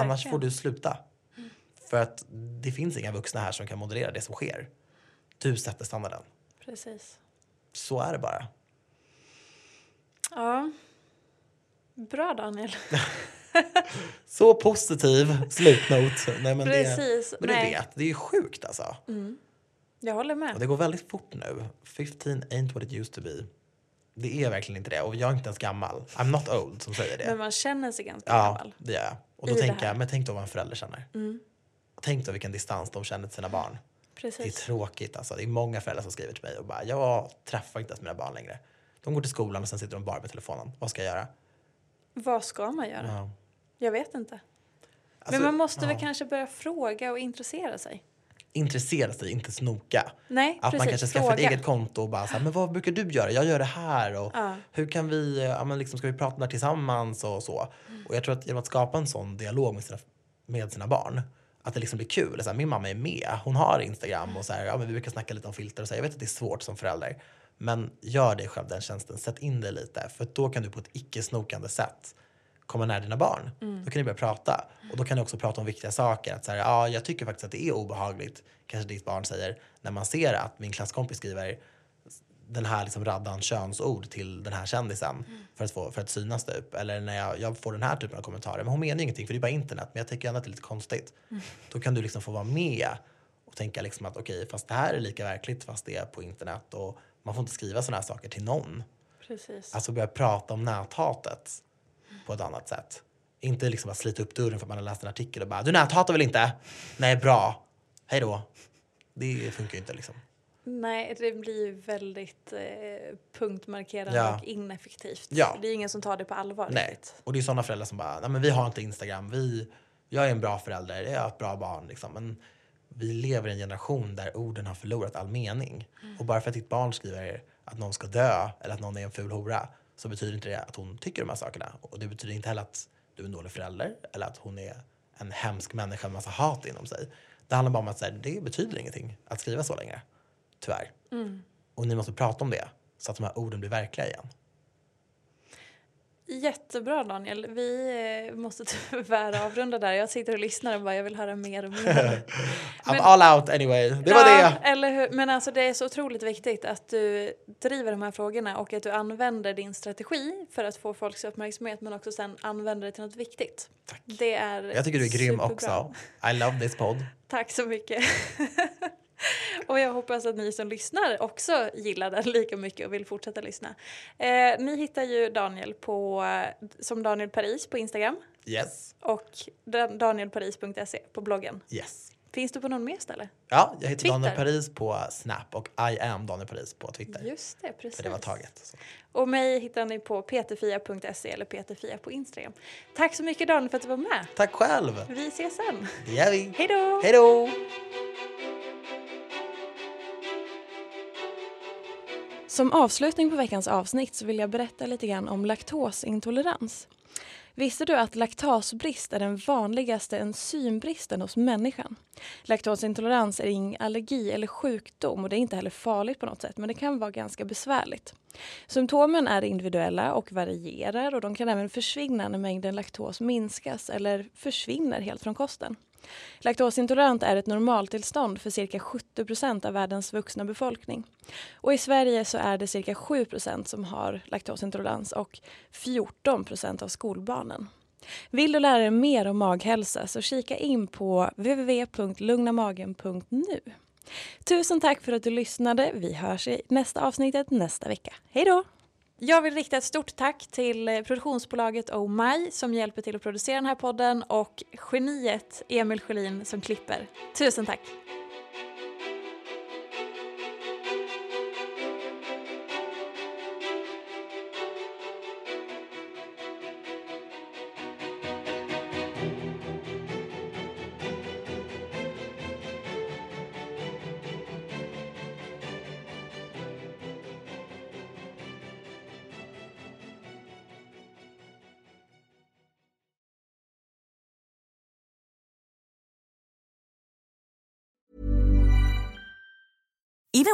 Annars Verkligen. får du sluta. För att det finns inga vuxna här som kan moderera det som sker. Du sätter standarden. Precis. Så är det bara. Ja. Bra Daniel. Så positiv slutnot. Nej, men Precis. Det, men du Nej. vet, det är ju sjukt alltså. Mm. Jag håller Och med. det går väldigt fort nu. 15 ain't what it used to be. Det är verkligen inte det. Och jag är inte ens gammal. I'm not old som säger det. Men man känner sig ganska ja, gammal. det gör jag. Och då I tänker jag, men tänk då vad en förälder känner. Mm. Tänk då vilken distans de känner till sina barn. Det är Precis. tråkigt alltså. Det är många föräldrar som skriver till mig och bara, jag träffar inte ens mina barn längre. De går till skolan och sen sitter de bara med telefonen. Vad ska jag göra? Vad ska man göra? Ja. Jag vet inte. Alltså, Men man måste väl ja. kanske börja fråga och intressera sig. Intressera sig, inte snoka. Nej, Att precis. man kanske skaffar ett eget konto och bara så här, men vad brukar du göra? Jag gör det här och Ja. hur kan vi, ja men liksom ska vi prata om det här tillsammans och så. Mm. Och jag tror att genom att skapa en sån dialog med sina, med sina barn, att det liksom blir kul. Så här, min mamma är med, hon har Instagram och så här, ja men vi brukar snacka lite om filter och så här, jag vet att det är svårt som förälder. Men gör dig själv den tjänsten, sätt in dig lite för då kan du på ett icke-snokande sätt komma nära dina barn. Mm. Då kan ni börja prata. Och då kan ni också prata om viktiga saker. Att så här, ja, jag tycker faktiskt att det är obehagligt, kanske ditt barn säger, när man ser att min klasskompis skriver den här liksom raddan könsord till den här kändisen för, att få, för att synas typ. Eller när jag, jag får den här typen av kommentarer. Men hon menar ju ingenting för det är bara internet. Men jag tycker ändå att det är lite konstigt. Då kan du liksom få vara med och tänka liksom att okej, fast det här är lika verkligt fast det är på internet. Och man får inte skriva sådana här saker till någon. Precis. Alltså börja prata om näthatet på ett annat sätt. Inte liksom bara slita upp dörren för att man har läst en artikel och bara du näthatar väl inte? Nej, bra. Hej då. Det funkar ju inte liksom. Nej, det blir ju väldigt eh, punktmarkerande Ja. och ineffektivt. Ja. Det är ingen som tar det på allvar Nej. riktigt. Och det är sådana föräldrar som bara, nej men vi har inte Instagram, vi, jag är en bra förälder, jag är ett bra barn liksom. Men vi lever i en generation där orden har förlorat all mening. Och bara för att ditt barn skriver att någon ska dö eller att någon är en ful hora så betyder inte det att hon tycker de här sakerna. Och det betyder inte heller att du är en dålig förälder eller att hon är en hemsk människa med massa hat inom sig. Det handlar bara om att så här, det betyder ingenting att skriva så längre. Tyvärr. Mm. Och ni måste prata om det så att de här orden blir verkliga igen. Jättebra Daniel. Vi eh, måste tyvärr avrunda där. Jag sitter och lyssnar och bara jag vill höra mer och mer. I'm all out anyway. Det var ja, det. Eller hur? Men alltså det är så otroligt viktigt att du driver de här frågorna och att du använder din strategi för att få folks uppmärksamhet men också sen använder det till något viktigt. Tack. Det är Jag tycker du är grym superbra. också. I love this podd. Tack så mycket. och jag hoppas att ni som lyssnar också gillar den lika mycket och vill fortsätta lyssna. Eh, ni hittar ju Daniel på, som Daniel Paris på Instagram Yes. och dan- danielparis.se på bloggen. Yes. Finns du på någon mer ställe? Ja, jag heter Twitter. Daniel Paris på Snap och I am Daniel Paris på Twitter. Just det, precis. För det var taget. Så. Och mig hittar ni på peterfia.se eller peterfia på Instagram. Tack så mycket Daniel för att du var med. Tack själv. Vi ses sen. Det gör vi. Hej då! Hej då! Som avslutning på veckans avsnitt så vill jag berätta lite grann om laktosintolerans. Visste du att laktasbrist är den vanligaste enzymbristen hos människan? Laktosintolerans är ingen allergi eller sjukdom och det är inte heller farligt på något sätt men det kan vara ganska besvärligt. Symptomen är individuella och varierar och de kan även försvinna när mängden laktos minskas eller försvinner helt från kosten. Laktosintolerant är ett normaltillstånd för cirka 70 procent av världens vuxna befolkning. Och i Sverige så är det cirka 7 procent som har laktosintolerans och 14 procent av skolbarnen. Vill du lära dig mer om maghälsa så kika in på www.lugnamagen.nu. Tusen tack för att du lyssnade. Vi hörs i nästa avsnittet nästa vecka. Hej då! Jag vill rikta ett stort tack till eh, produktionsbolaget Oh My som hjälper till att producera den här podden och geniet Emil Sjölin som klipper. Tusen tack!